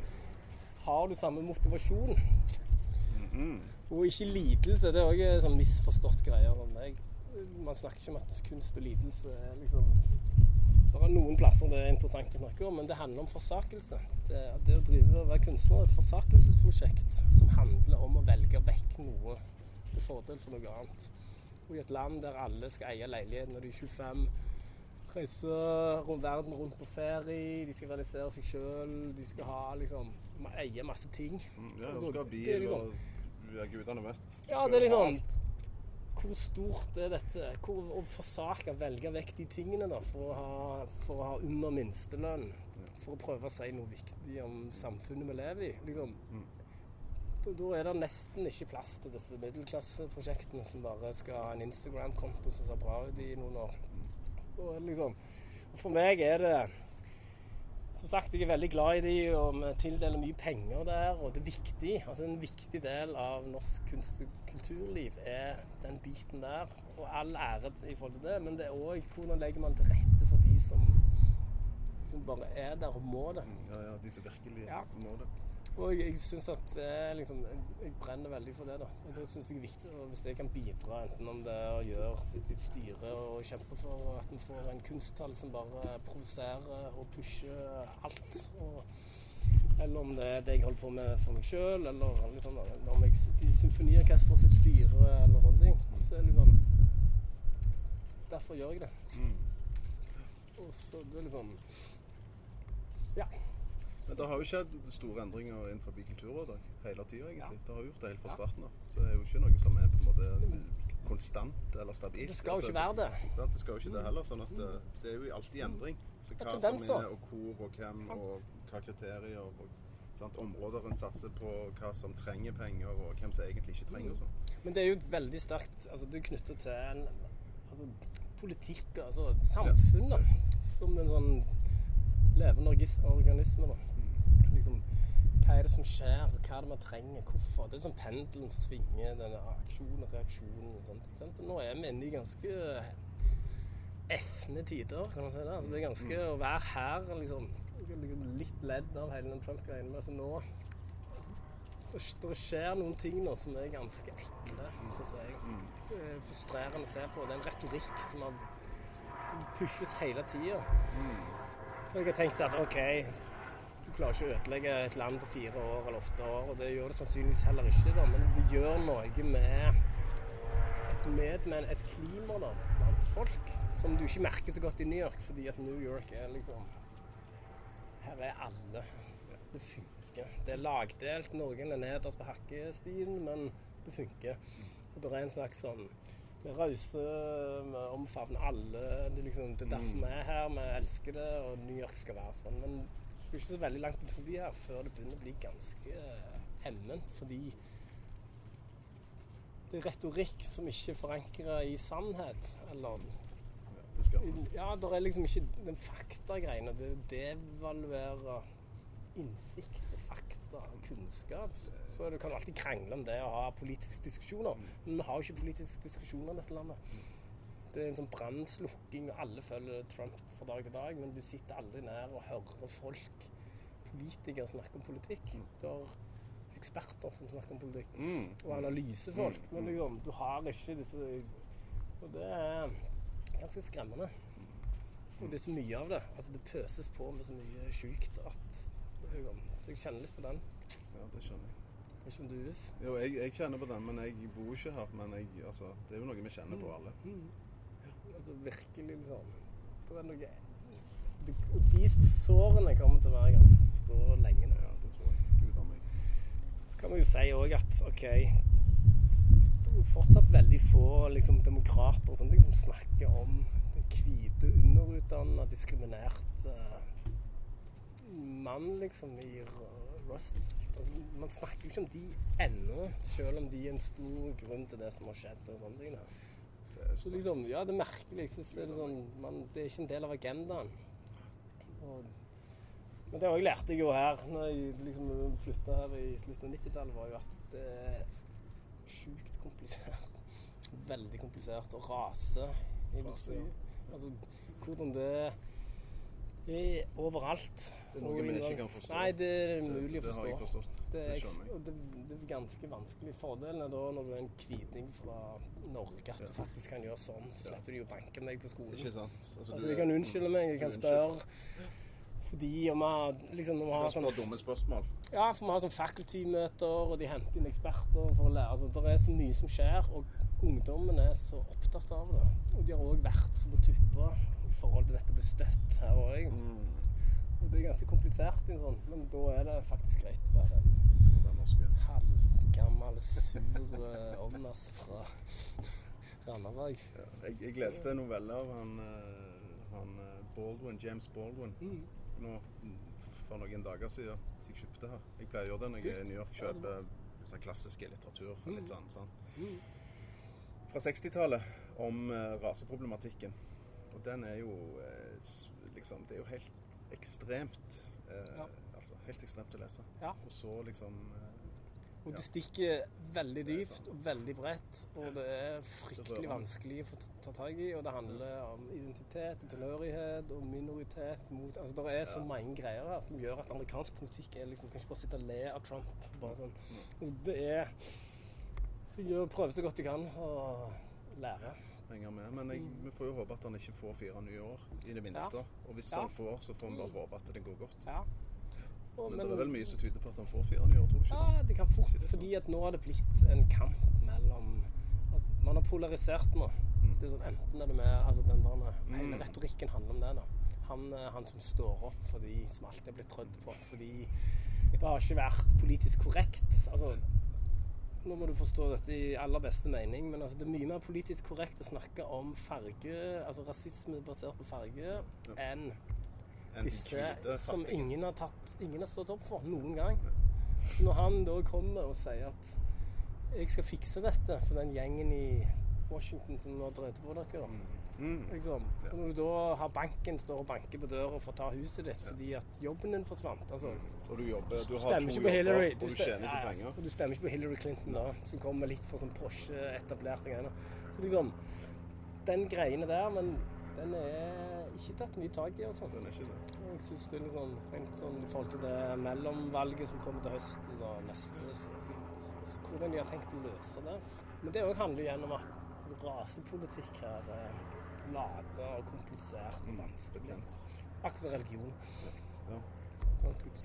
har du samme motivasjon? Og ikke lidelse. Det er òg en sånn misforstått om meg. Man snakker ikke om at kunst og lidelse er liksom Det er noen plasser det er interessant å snakke om, men det handler om forsakelse. Det, det å drive og være kunstner er et forsakelsesprosjekt som handler om å velge vekk noe til fordel for noe annet. Og i et land der alle skal eie leilighet når de er 25, reise rundt verden rundt på ferie, de skal realisere seg sjøl, de skal ha liksom eie masse ting. Mm, Ja, de skal ha bil liksom- og ja, gudene møtt. Ja, det er liksom Hvor stort er dette? Hvor, å forsake, velge vekk de tingene da, for å ha, for å ha under minstelønn. For å prøve å si noe viktig om samfunnet vi lever i. Liksom. Da, da er det nesten ikke plass til disse middelklasseprosjektene som bare skal ha en Instagram-konto som ser bra ut i noen år. Da er det liksom, for meg er det som sagt, jeg er veldig glad i de, og vi tildeler mye penger der, og det er viktig. Altså En viktig del av norsk kunst- og kulturliv er den biten der. Og all ære i forhold til det, men det er òg hvordan legger man til rette for de som, som bare er der og må det. Ja, ja, de som virkelig Ja. må det. Og jeg, jeg synes at det er liksom jeg, brenner veldig for det, da. Og det syns jeg er viktig. Og hvis jeg kan bidra, enten om det er å gjøre sitt styre og kjempe for at vi får en kunsthall som bare provoserer og pusher alt. Og, eller om det er det jeg holder på med for meg sjøl, eller liksom, om jeg sitter i symfoniorkesteret sitt styre, eller sånne ting. Så er det liksom Derfor gjør jeg det. Mm. Og så det er liksom Ja. Men det har jo skjedd store endringer innenfor Kulturrådet hele tida, egentlig. Ja. Det har gjort det helt fra starten av. Så det er jo ikke noe som er på en måte konstant eller stabilt. Det skal jo ikke være det. Altså, Det skal jo ikke det heller. sånn at det, det er jo alltid endring. Så hva som er, og hvor, og hvem, og hva kriterier. og sant? Områder en satser på, hva som trenger penger, og hvem som egentlig ikke trenger og sånn. Men det er jo veldig sterkt altså Det er knyttet til en altså, politikk, altså samfunnet, som en sånn levende organisme. da. Liksom, hva er det som skjer, hva er det vi trenger, hvorfor? Det er sånn pendelen som svinger, denne aksjonen og reaksjonen og sånt. ikke sant? Og Nå er vi inne i ganske efne tider, kan man si det. Altså, det er ganske å være her, liksom, liksom litt ledd av hele den Trump-greien. Men altså nå det, skjer noen ting nå som er ganske ekle, syns jeg. Er frustrerende å se på. Det er en retorikk som pushes hele tida. For jeg har tenkt at OK, klarer ikke å ødelegge et land på fire år eller åtte år, og det gjør det sannsynligvis heller ikke, da, men det gjør noe med et medmenn, et klima da, blant folk, som du ikke merker så godt i New York, fordi at New York er liksom Her er alle. Det funker. Det er lagdelt. Noen er nederst på hakkestien, men det funker. Og det er en slags sånn Vi er rause, vi omfavner alle. Det liksom, det er derfor vi er her. Vi elsker det, og New York skal være sånn. Men skal ikke så veldig langt ut forbi her før det begynner å bli ganske emment. Fordi det er retorikk som ikke er forankra i sannhet. Eller Ja, det skal man. ja, det er liksom ikke den faktagreiene. Det devaluerer innsikt og fakta og kunnskap. Så du kan alltid krangle om det og ha politiske diskusjoner. Men vi har jo ikke politiske diskusjoner i dette landet. Det er en sånn brannslukking, og alle følger Trump fra dag til dag. Men du sitter aldri nær og hører folk, politikere, snakke om politikk. Du har eksperter som snakker om politikk, Mm. og analysefolk. Men liksom, du har ikke disse Og det er ganske skremmende. Og det er så mye av det. Altså Det pøses på med så mye sjukt at liksom, Jeg kjenner litt på den. Ja, det skjønner jeg. Ikke om du Jo, jeg, jeg kjenner på den, men jeg bor ikke her. Men jeg, altså, det er jo noe vi kjenner på alle. Altså virkelig liksom Det er noe Og de sårene kommer til å være ganske store lenge nå. Ja, det tror jeg. Så kan man jo si òg at OK Det er fortsatt veldig få liksom, demokrater som snakker om den hvite, underutdanna, diskriminerte mann, liksom, i Rust. Altså, man snakker jo ikke om de ennå, selv om de er en stor grunn til det som har skjedd. og sånne ting. Er Så liksom, ja, det er merkelig. Jeg synes det, er sånn, man, det er ikke en del av agendaen. Og, men det òg lærte jeg jo her når jeg liksom flytta her i slutten av 90-tallet, var jo at det er sjukt komplisert. Veldig komplisert. Og rase rase ja. Altså hvordan det overalt. Det er noe vi ikke kan forstå. Nei, det er umulig å Det har jeg forstå. forstått. Det er, Det jeg. det, er ganske vanskelig. Fordelen er da når du er en kviting fra Norge, at du faktisk kan gjøre sånn, så slipper de å banke meg på skolen. Ikke sant? Altså, altså de kan unnskylde meg, de kan spørre. Fordi om vi liksom, om har sånn, dumme spørsmål. ja, for vi har sånn faculty-møter, og de henter inn eksperter for å lære. Altså, det er så mye som skjer, og ungdommen er så opptatt av det. Og de har òg vært så på tuppa forhold til dette blir støtt her òg. Mm. Og det er ganske komplisert, sånn, men da er det faktisk greit å være en Den halvgammel, sur eh, åndas fra Randaberg. Ja. Jeg, jeg leste en novelle av han, eh, han eh, Baldwin, James Baldwin Mm. nå mm, for noen dager siden. Så jeg kjøpte her. Jeg pleier å gjøre det når jeg er i New York. Kjøper sånn klassiske litteratur. Litt sånn, sånn. Fra 60-tallet om raseproblematikken. Og den er jo eh, liksom Det er jo helt ekstremt eh, Ja. Altså helt ekstremt å lese. Ja. Og så liksom eh, Og det stikker veldig dypt og veldig bredt, og det er fryktelig vanskelig å få ta tak i. Og det handler om identitet og tilhørighet og minoritet mot Altså det er så mange greier her som gjør at amerikansk politikk er liksom Kan ikke bare sitte og le av Trump. Bare sånn. Og det er Så jeg prøver så godt jeg kan å lære. Henger med. Men jeg, vi får jo håpe at han ikke får fire nye år, i det minste. Og hvis Ja. han får, så får vi bare håpe at det går godt. Ja. Og, Men, det er vel mye som tyder på at han får fire nye år, tror du ikke det? Ja, det kan fort. Det sånn? Fordi at nå har det blitt en kamp mellom at Man har polarisert nå. Mm. Det er sånn Enten er du med altså den der, Hele retorikken handler om det. da. Han, eh, han som står opp for de som alltid er blitt trødd på. Fordi det har ikke vært politisk korrekt. Altså, nå må du forstå dette i aller beste mening, men altså, det er mye mer politisk korrekt å snakke om farge, altså rasisme basert på farge, enn En disse som ingen har, tatt, ingen har stått opp for noen gang. Så når han da kommer og sier at jeg skal fikse dette for den gjengen i Washington som nå drevet på dere, Mm. Liksom. Ja. når du da har banken står og banker på døra for å ta huset ditt fordi at jobben din forsvant altså, Og du jobber, du har to jobber, Hillary. og du tjener ikke penger. Og du stemmer ikke på Hillary Clinton da, som kommer litt for sånn Porsche-etablerte greier. Så liksom Den greiene der, men den er ikke tatt mye tak i, altså. Den er ikke det. Jeg syns det er litt sånn, rent sånn i forhold til det mellomvalget som kommer til høsten og neste så, så, så, Hvordan de har tenkt å løse det. Men det òg handler jo gjennom at altså, rasepolitikk her er lada og komplisert og vanskelig. Akkurat som religion. Ja.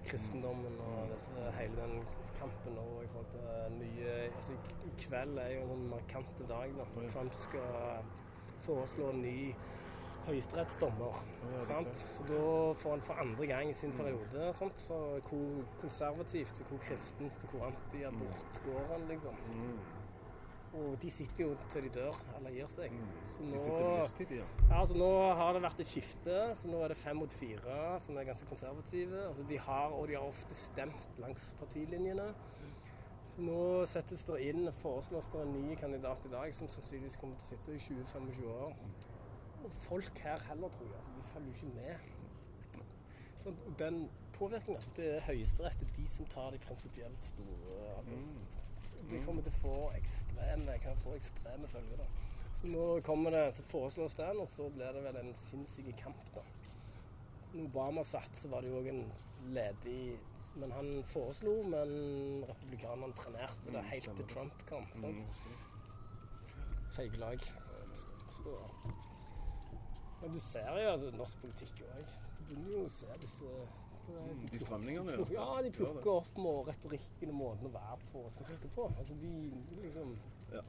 Kristendommen og disse, hele den kampen nå i forhold til nye altså, i, kveld er jo en markant dag da. Trump skal foreslå en ny høyesterettsdommer. ja, sant? Så da får han for andre gang i sin periode sant? Så hvor konservativt hvor kristent og hvor antiabort går han, liksom. Mm. Og de sitter jo til de dør eller gir seg. Så De nå, sitter på livstid, ja. ja, så nå har det vært et skifte, så nå er det fem mot fire, som er ganske konservative. Altså de har, og de har ofte stemt langs partilinjene. Så nå settes det inn, foreslås det en ny kandidat i dag, som sannsynligvis kommer til å sitte i 20-25 år. Og folk her heller, tror jeg. Altså, de følger jo ikke med. Så den påvirkningen, altså, det er Høyesterett, er de som tar de prinsipielt store avgjørelsene. Det kommer til å få ekstreme, kan få ekstreme følger. da. Så nå kommer det, så foreslås den, og så blir det vel en sinnssyk kamp, da. Så når Obama satt, så var det jo òg en ledig Men han foreslo, men republikanerne trenerte det helt til Trump kom. sant? Feige lag. Så Men du ser jo altså norsk politikk òg. Du begynner jo å se disse de De strømningene, ja. Ja, de plukker opp med retorikken og måten å være på og snakke på. Altså de de liksom Ja.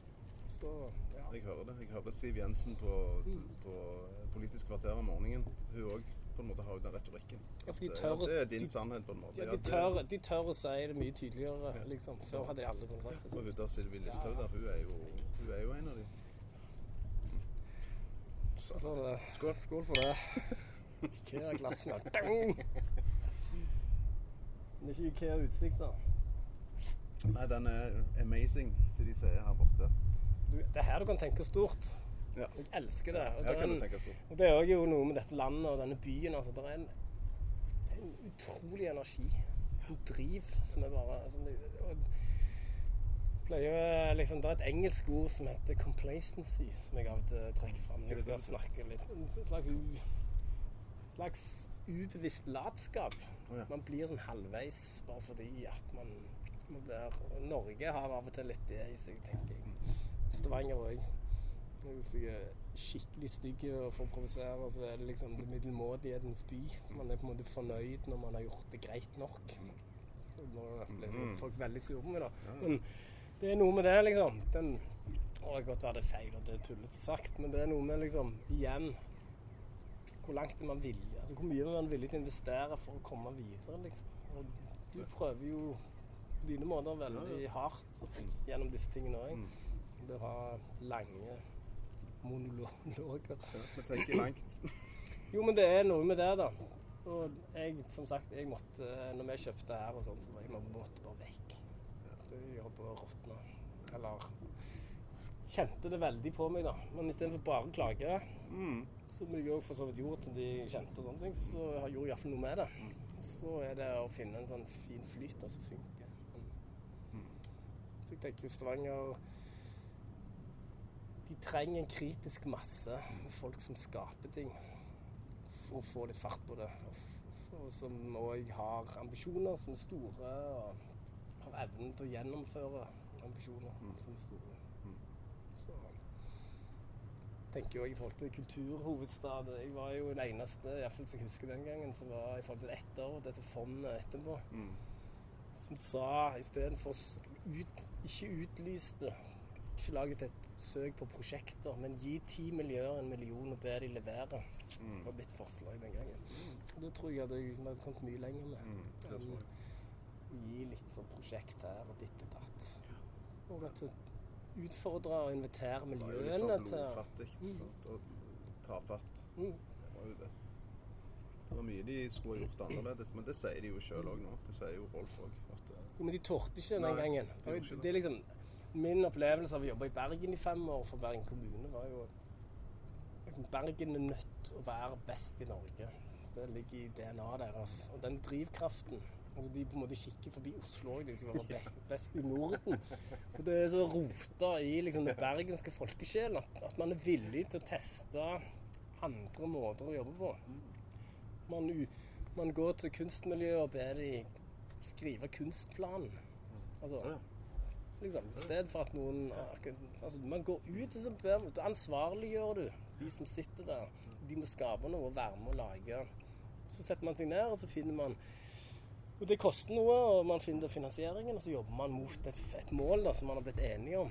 Så ja. Jeg hører det. Jeg hører Siv Jensen på, på Politisk kvarter om morgenen. Hun òg på en måte har jo den retorikken. Ja, de At, ja, det er din de- sannhet, på en måte. Ja, de, tør, de tør å si det mye tydeligere, liksom. Før hadde de aldri kunnet sagt det. Og hun der Sylvi Listhaug der, hun er, jo, hun er jo en av de. Så, så det, Skål. Skål for det. Ikea-glassene. Dang! Det er ikke Ikea-utsikt, da. Nei, den er amazing, som de sier her borte. Du, det er her du kan tenke stort. Ja. Jeg elsker det. Og på. Og det er jo noe med dette landet og denne byen. Altså, det er en, en utrolig energi. En driv som er bare som det, pleier, liksom, Det er et engelsk ord som heter 'complacency', som jeg av og til trekker fram. Jeg skal snakke litt En slags, slags ubevisst latskap. Ja. Man blir sånn halvveis bare fordi at man, man blir Norge har av og til litt det i seg, tenker jeg. Stavanger òg. Hvis jeg er skikkelig stygg og får provosere, så er det liksom det middelmådighetens by. Man er på en måte fornøyd når man har gjort det greit nok. Så nå blir liksom folk veldig sure på meg, da. Men det er noe med det, liksom. Den Å, godt være det feil og det er tullete sagt, men det er noe med liksom Igjen Hvor langt er man villig Altså hvor mye er man villig til å investere for å komme videre, liksom. Og du prøver jo på dine måter veldig hardt gjennom disse tingene òg. Det å ha lange monologer. Vi tenker langt. Jo, men det er noe med det, da. Og jeg, som sagt, jeg måtte Når vi kjøpte her og sånn, så var jeg måtte bare vekk. Det gjør på å råtne. Eller Kjente det veldig på meg, da. Men istedenfor bare å klage, som jeg òg for så vidt gjorde til de jeg kjente, og sånne ting, så jeg gjorde jeg iallfall noe med det. Så er det å finne en sånn fin flyt som funker. Men Så jeg tenker jo Stavanger De trenger en kritisk masse med folk som skaper ting, for å få litt fart på det. Og, og som òg har ambisjoner som er store, og har evnen til å gjennomføre ambisjoner som er store. Tenker jo i forhold til kulturhovedstad Jeg var jo den eneste, i hvert fall som jeg husker den gangen, som var i forhold til etter, dette fondet etterpå, som sa istedenfor ut, ikke utlyste Ikke laget et søk på prosjekter, men gi ti miljøer en million og be de levere. Det var mitt forslag den gangen. Og det tror jeg vi hadde kommet mye lenger med. Mm, det tror jeg. Um, Gi litt sånn prosjekt her og ditt og datt. Og at det utfordre og invitere Det var jo miljøene til blodfattig Mm. sant, og tafatt. Mm. Det var jo det. Det var mye de skulle gjort annerledes, men det sier de jo sjøl òg nå. Det sier jo Rolf òg. Eh, Jo, men de torde ikke den Nei, gangen. de Det, det. det er liksom Min opplevelse av å jobbe i Bergen i fem år for Bergen kommune var jo liksom, Bergen er nødt til å være best i Norge. Det ligger i DNA-et deres. Og den drivkraften altså De på en måte kikker forbi Oslo òg, de skal være best, best i Norden. Og det er så rota i liksom, det bergenske folkesjelen at, at man er villig til å teste andre måter å jobbe på. Man, man går til kunstmiljøet og ber de skrive kunstplan. Altså, liksom, I stedet for at noen altså, Man går ut og så ber, ansvarliggjør du de som sitter der. De må skape noe og være med og lage. Så setter man seg ned, og så finner man og Det koster noe, og man finner finansieringen, og så jobber man mot et, et mål da, som man har blitt enige om.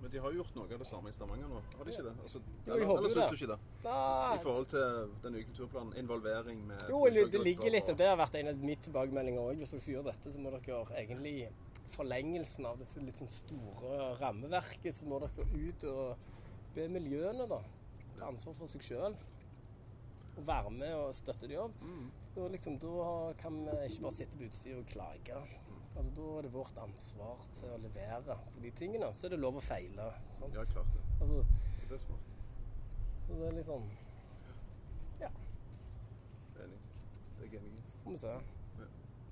Men de har jo gjort noe av det samme i Stavanger nå, har de ikke det? Altså, jo, eller eller syns du ikke det? Da, I forhold til den nye kulturplanen, involvering med Jo, det, det ligger litt, og- det har vært en av mitt tilbakemeldinger òg. Hvis dere gjør dette, så må dere egentlig forlengelsen av dette litt sånn store rammeverket, så må dere ut og be miljøene da, ta ansvar for seg sjøl. Og være med og støtte de opp. Da, liksom, da kan vi ikke bare sitte på utsida og klage. Altså, Da er det vårt ansvar til å levere på de tingene. Så er det lov å feile. Sant? Ja, klart det. Altså, Det er smart. så det er liksom Ja, Enig. Det er enig i. får vi se.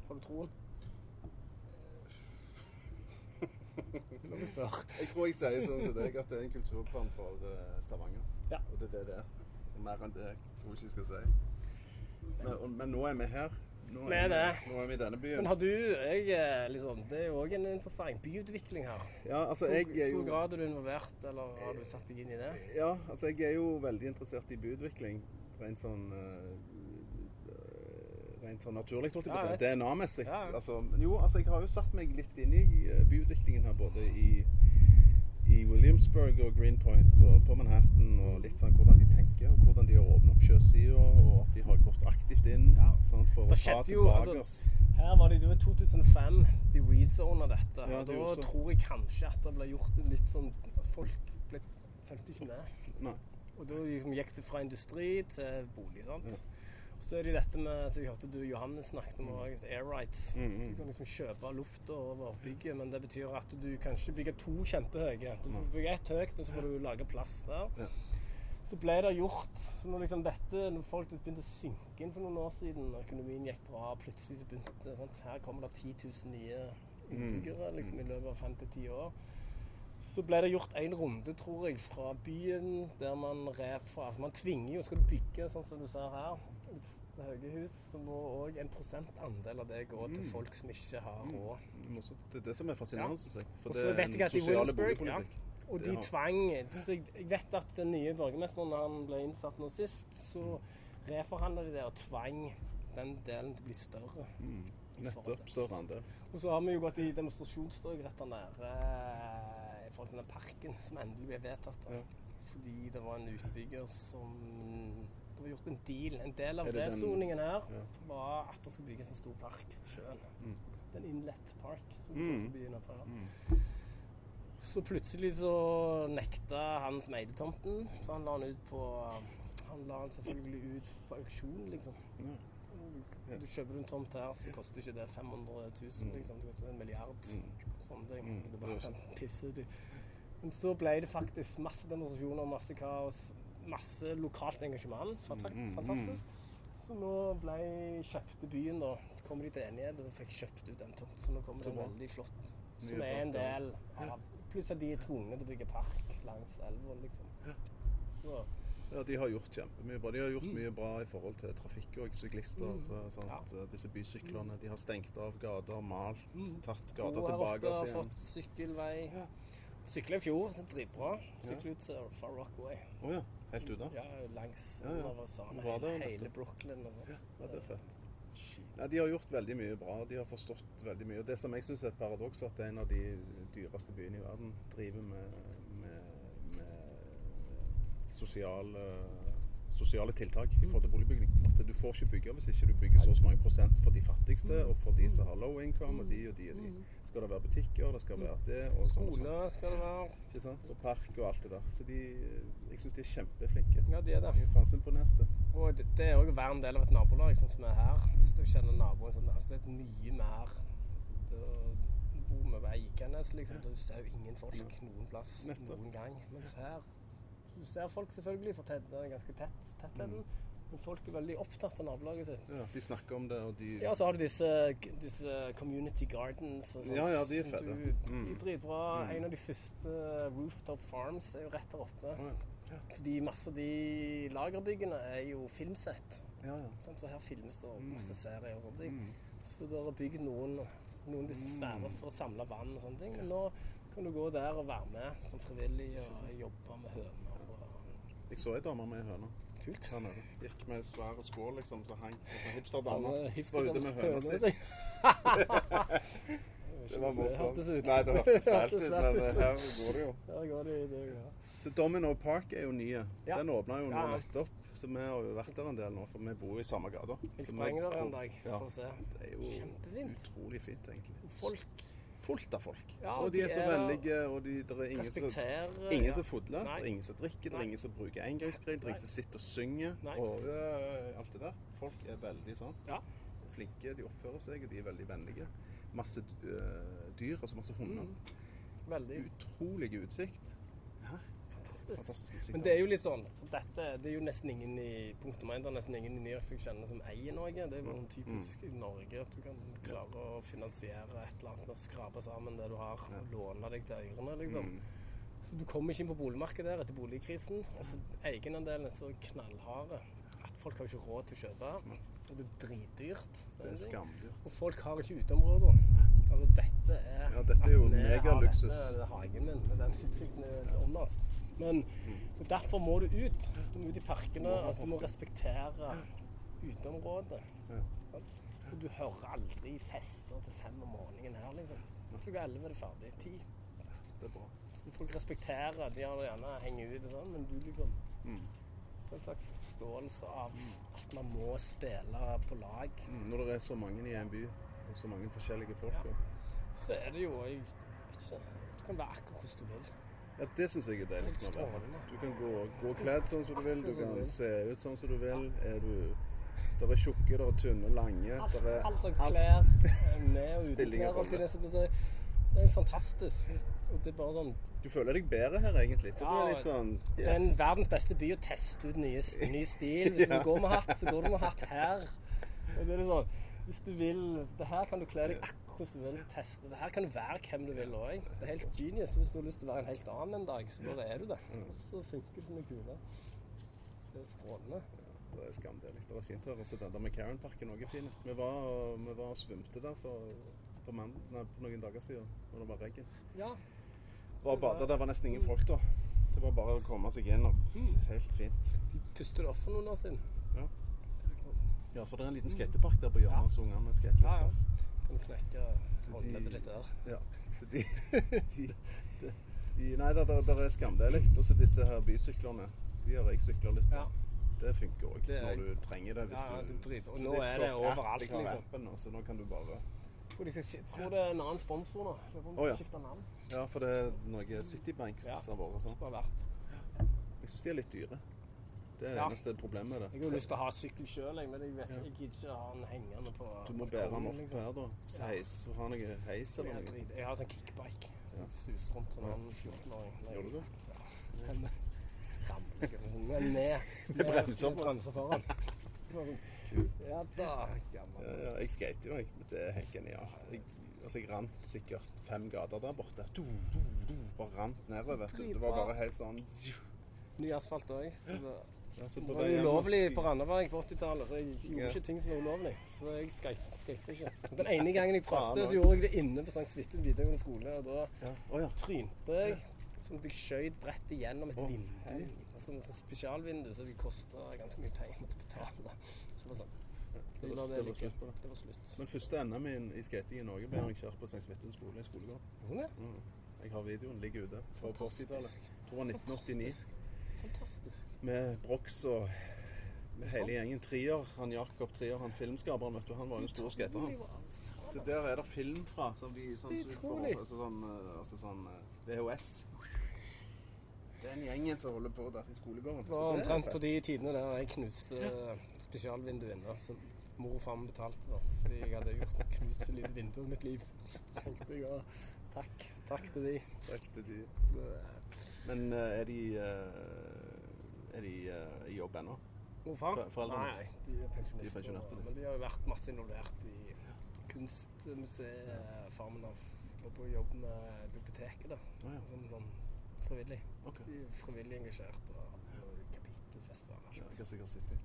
Har du troen? Jeg tror jeg sier sånn til deg at det er en kulturplan for eh, Stavanger. Ja. Og det er det det er. Og mer enn det jeg tror ikke jeg skal si. Men, men nå er vi her. Nå er det. Nå er vi i denne byen. Men har du jeg, eh, liksom, Det er jo òg en interessant byutvikling her. Ja, altså jeg er stor grad er du involvert, eller har du satt deg inn i det? Ja, altså jeg er jo veldig interessert i byutvikling. Rent sånn eh, Rent sånn naturlig, holdt jeg på å si. DNA-messig. Ja, ja. Altså, jo, altså jeg har jo satt meg litt inn i eh, byutviklingen her, både i, i Williamsburg og Greenpoint og på Manhattan, og litt sånn hvordan de tenker, og hvordan de har åpnet opp sjøsida, og at de har gått aktivt inn Ja. sant, for Det å ta tilbake jo, altså, oss. Her var det, jo i 2005 de rezona dette. Ja, og da også. tror jeg kanskje at det ble gjort litt sånn at Folk ble, fulgte ikke med. Nei. Og da liksom gikk det fra industri til bolig. sant? Så er det dette med som jeg hørte du Johannes snakket om, også, air rights. Mm, mm. Du kan liksom kjøpe lufta over bygget, men det betyr at du kan ikke bygge to kjempehøye. Du får bygge ett høyt, og så får du lage plass der. Så ble det gjort. Så når liksom dette, når folk begynte å synke inn for noen år siden, og økonomien gikk bra, plutselig så begynte det? Her kommer det 10 000 nye innbyggere liksom, i løpet av fem til ti år. Så ble det gjort en runde, tror jeg, fra byen der man rev fra altså Man tvinger jo, skal du bygge sånn som du ser her, høye hus, så må òg en prosentandel av det gå til folk som ikke har råd. Mm. Det er det som er fascinerende, syns jeg. For det er en sosial boligpolitikk. Og de tvang så jeg, vet at den nye borgermesteren, når han ble innsatt nå sist, så reforhandla de det og tvang den delen til å bli større. Nettopp. Større andel. Og så har vi jo gått i demonstrasjonstog rett der nede eh, i forhold til den parken som endelig ble vedtatt. Ja. Fordi det var en utbygger som Det var gjort en deal. En del av resoningen her Ja. var at det skulle bygges en stor park ved sjøen. Mm. Den Inlet Park som Mm. forbi inne på her. Så plutselig så nekta han som eide tomten, så han la den ut på Han la den selvfølgelig ut på auksjon, liksom. Ja. Du, kjøper en tomt her, så koster ikke det 500 000, liksom. Det koster en milliard. Sånne ting. Mm. Så det bare kan pisse. Men så ble det faktisk masse demonstrasjoner, masse kaos, masse lokalt engasjement. Fanta- Mm, mm, Fantastisk. Så nå ble kjøpte byen da kom de til enighet og fikk kjøpt ut den tomten. Så nå kommer det en veldig flott. Som er en del av Pluss at de er tvunget til å bygge park langs elva, liksom. Så Ja, de har gjort kjempemye bra. De har gjort mye bra i forhold til trafikk og syklister. eh, Sant? Ja. Eh, Disse bysyklene. De har stengt av gater, malt, tatt Bo gater her tilbake har fått sykkelvei. Sykla i fjor, det er dritbra. Sykla ut til Far Rockaway. Oh, ja. Helt ute? Ja, langs Ja, ja. over Var hele, hele Brooklyn. Og sånn. Ja, det er fett. Nei, De har gjort veldig mye bra. De har forstått veldig mye. Og Det som jeg syns er et paradoks, at en av de dyreste byene i verden driver med, med, med sosiale, sosiale tiltak i forhold til boligbygging. At du får ikke bygge hvis ikke du bygger så og så mange prosent for de fattigste og for de som har low income, og de og de og de. Skal det være butikker, det skal være det og Skoler sånn. Skal det være. Ikke sant? Og park og alt det der. Så de, jeg syns de er kjempeflinke. Ja, de er det. Jeg er faen så imponerte. Og det, det er òg å være en del av et nabolag, sånn som vi er her. Hvis du kjenner naboen sånn, altså det er mye mer Du bor vi ved liksom. Du ser jo ingen folk noen plass noen gang. Mens her Du ser folk selvfølgelig, for det er ganske tett, tettheten. Men folk er veldig opptatt av nabolaget sitt. Ja, de snakker om det, og de Ja, så har du disse, disse community gardens og sånt. Ja, ja, de er fede fete. Du, de Mm. er dritbra. En av de første rooftop farms er jo rett der oppe. Å, ja. Fordi masse av de lagerbyggene er jo filmsett. Ja, ja. Sant? Så her filmes det masse serier og sånne ting. Mm. Så det er bygd noen, noen disse svære for å samle vann og sånne ting. Men nå kan du gå der og være med som frivillig og jobbe med høner. Jeg så ei dame med høne Kult. nede. Gikk med svære skål, liksom, så hang en sånn hipsterdame. Dame- hipster- Var ute med høna si. Det var morsomt. Nei, det hørtes Det fælt ut, men eh, her går det jo. Her går det det, ja. Så Domino Park er jo nye. Ja. Den åpna jo nå Ja, nettopp, så vi har jo vært der en del nå, for vi bor i samme gata. Jeg sprenger der en dag for å se. det er jo Kjempefint. utrolig fint, egentlig. Folk Fullt av folk. Ja, og de de er så vennlige, og de, det er ingen som Ingen ja. som fodler, det er ingen som drikker, det er ingen som bruker engangsgrill, det er ingen som sitter og synger. Nei. Og øh, alt det der. Folk er veldig sant. Ja. Flinke, de oppfører seg, og de er veldig vennlige. Masse øh, dyr, altså masse hunder. Mm. Veldig Utrolig utsikt. Fantastisk. Fantastisk. Men det er jo litt sånn dette, Det er jo nesten ingen i punktum 1, det er nesten ingen i New York som kjenner som eier Norge. Det er jo Mm. typisk i Norge at du kan klare å finansiere et eller annet med å skrape sammen det du har, og låne deg til ørene, liksom. Mm. Så du kommer ikke inn på boligmarkedet der etter boligkrisen. Altså, Egenandelen er så knallharde at folk har ikke råd til å kjøpe. Og det er dritdyrt. Det er skamdyrt. Og folk har ikke uteområder. Altså, dette er Ja, dette er jo megaluksus. dette, Det er hagen min med den utsikten under oss. Men derfor må du ut. Du må ut i parkene. og du må respektere uteområdet. Ja. Og du hører aldri fester til fem om morgenen her, liksom. Klokka elleve er det ferdig. Ti. Det er bra. Så folk respekterer. De har gjerne henger ut og sånn, men du liksom Mm. er en slags forståelse av at man må spille på lag. Mm. Når det er så mange i en by, og så mange forskjellige folk. Ja. Så er det jo jeg, vet ikke, Du kan være akkurat hvordan du vil. Ja, det syns jeg er deilig. Du kan gå, gå kledd sånn som du vil, du du kan se ut sånn som du vil. Er du Der er tjukke, der er tynne, lange. Alt, er all slags klær. Med og uten klær. alt det som du. Det er fantastisk. Og det er bare sånn Du føler deg bedre her, egentlig. For du Ja, er litt sånn Det er en verdens beste by å teste ut nye, ny stil. Hvis Ja. du går med hatt, så går du med hatt her. Og det er litt sånn Hvis du vil det Her kan du kle deg akkurat hvordan du vil. Teste. Det her kan du være hvem du vil òg. Det er helt genius. Hvis du har lyst til å være en helt annen en dag, så bare er du det. Og så funker det som en kule. Det er strålende. Det er skamdelig. Det er fint her. høre. så den der McCarran-parken òg er fin. Vi var, vi var og svømte der for, på, mandag, nei, på noen dager siden, når det var regn. Ja. Var bada. Der var nesten ingen folk da. Det var bare å komme seg inn. og Helt fint. De puster det opp for noen år siden. Ja. Liksom, Ja, for det er en liten skatepark der på hjørnet, så ungene skater litt. ja, ja. Der. Kan du knekke håndleddet ditt der. Ja, så de, de, de, de Nei, det, det, det er skamdelig. Og så disse her bysyklene. De har jeg sykla litt på. Ja. Det funker òg når du trenger det. Hvis Ja, du, det og nå er det overalt, har liksom. appen så nå kan du bare Jeg tror det er en annen sponsor nå. På Å, ja. navn. Ja, for det er noe Citybanks Ja. som. Har vært. Jeg syns de er litt dyre. Det er det Ja. eneste problemet med det. Jeg har lyst til å ha sykkel sjøl, men jeg vet jeg gidder ikke ha den hengende på Du må bære den opp liksom. her, da. Så heis, Du har noe heis eller noe. jeg har sånn kickbike. som suser rundt som en 14-åring. Gjør du det? Ja. Men. Men med, bremser foran. Sånn. Ja da, gammel. Ja, ja, jeg skater jo, jeg. Det er helt genialt. Jeg, altså, jeg rant sikkert fem gater der borte. Du, du, du, bare rant nedover. vet du. Det var bare helt sånn Ny asfalt òg. Ja, Det var ulovlig på Randaberg på 80-tallet, så jeg gjorde Ja. ikke ting som var ulovlig. Så jeg skate- ikke. Den ene gangen jeg prøvde, så gjorde jeg det inne på St. Svithun videregående skole. Og da Ja. Oh, ja. trynte jeg som jeg skjøt brettet gjennom et oh, vindu. Som et spesialvindu, så det kosta ganske mye penger måtte betale. Så det var sånn. Det var, det var slutt på det. Det var slutt. Men første NM i skating i Norge ble arrangert på St. Svithun skole i skolegården. Mm. Jeg har videoen ligger ute fra på 80-tallet. Fantastisk. Tror det var 1989. Fantastisk. Med Brox og med hele gjengen. Trier, han Jakob Trier, han filmskaperen, vet du. Han var jo en stor skater, han. Så der er det film fra. Som vi, sånn, det er Utrolig. altså, sånn, eh, altså, sånn eh, VHS. Den gjengen som holder på der i skolegården. Det var omtrent på de tidene der jeg knuste spesialvinduet inne. Som mor og far betalte da, fordi jeg hadde gjort knust lite vindu i mitt liv. Tenkte jeg, ja, takk. Takk til de. Takk til de. Men eh, er de eh, Er de eh, i jobb ennå? Mor far? Foreldrene? Nei, de er pensjonister. Er. Men de har jo vært masse involvert i Kunstmuseet. Farmen har jobber på jobb med biblioteket da. Å ja. Som sånn frivillig. Okay. De er frivillig engasjert og og kapittelfestival. Ja, jeg har sikkert sett det.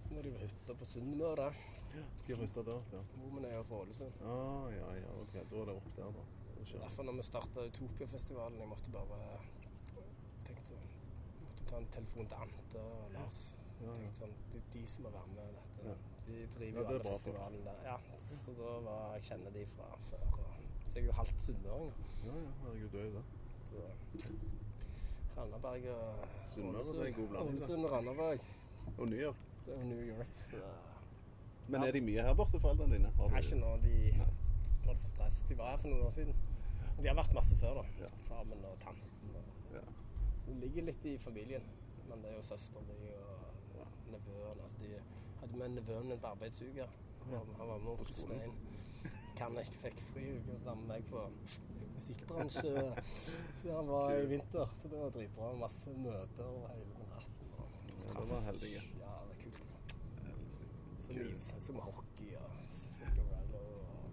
Så når de var hytta på Sunnmøre, De har hytta der, ja. hvor vi er fra Ålesund. Ah, ja, ja, ok. Da er det opp der, da. Derfor når vi starta Utopiafestivalen, jeg måtte bare tenkte måtte ta en telefon til Ante og Lars. Ja, ja. Sånn, Det er de som må være med i dette. Ja. De driver jo alle festivalen der. Ja, så da var jeg kjenner de fra før. Og, så jeg er jo halvt sunnmøring. Ja, ja, herregud, du er jo det. Så Randaberg og. Ålesund og Randaberg. Og New York. Det er New York. Så. Men er de mye her borte, foreldrene dine? Har Nei, ikke nå. De var det for stress. De var her for noen år siden. De har vært masse før, da. Ja. Farmen og tanten. Og, Ja. Så det ligger litt i familien. Men det er jo søsteren min og Ja. nevøen. Altså, de hadde med nevøen min på arbeidsuke. Han var med På på. Stein. Kan ikke fikk friuke og med meg på musikkbransje. siden han var i vinter, så det var dritbra. Masse møter og hele natten. Og Ja, det var heldige. Ja, det er kult. Så nice. så med hockey og Zuccarello og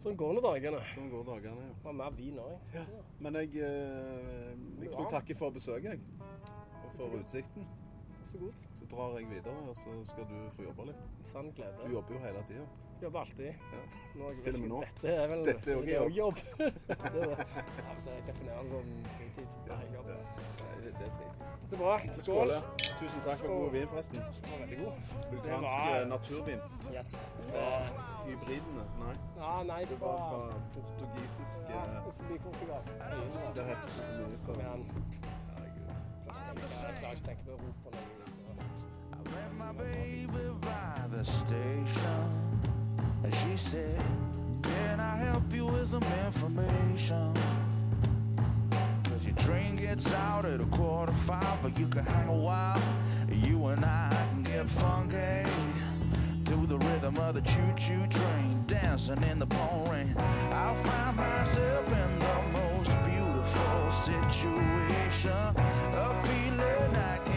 Sånn går nå dagene. Sånn går dagene, ja. Var mer vin òg. Ja. Men jeg, eh, jeg tror takker for besøket, jeg. Og for utsikten. Så godt. Så drar jeg videre, og så skal du få jobbe litt. Sann glede. Du jobber jo hele tida. Jobber alltid. Ja. Nå, Til og med nå. Dette er vel Dette er jo jobb. jobb. det er det. Ja, hvis jeg definerer det som fritid. Nei, jobb. Ja. Det, det er fritid. Det er bra. Skål. Skål. Tusen takk for god vin, forresten. Den var veldig god. Vulkansk eh, naturvin. Yes. Fra hybridene. Nei, Ja, nei, det var fra portugisiske ja, eh, forbi Portugal. Øyene. Det heter så mye som Men Herregud. jeg klarer ikke å tenke på Europa lenger. så- I met my baby by the station. And she said, Can I help you with some information? Cause your train gets out at a quarter five, but you can hang a while. You and I can get funky to the rhythm of the choo choo train, dancing in the pouring. I'll find myself in the most beautiful situation, a feeling I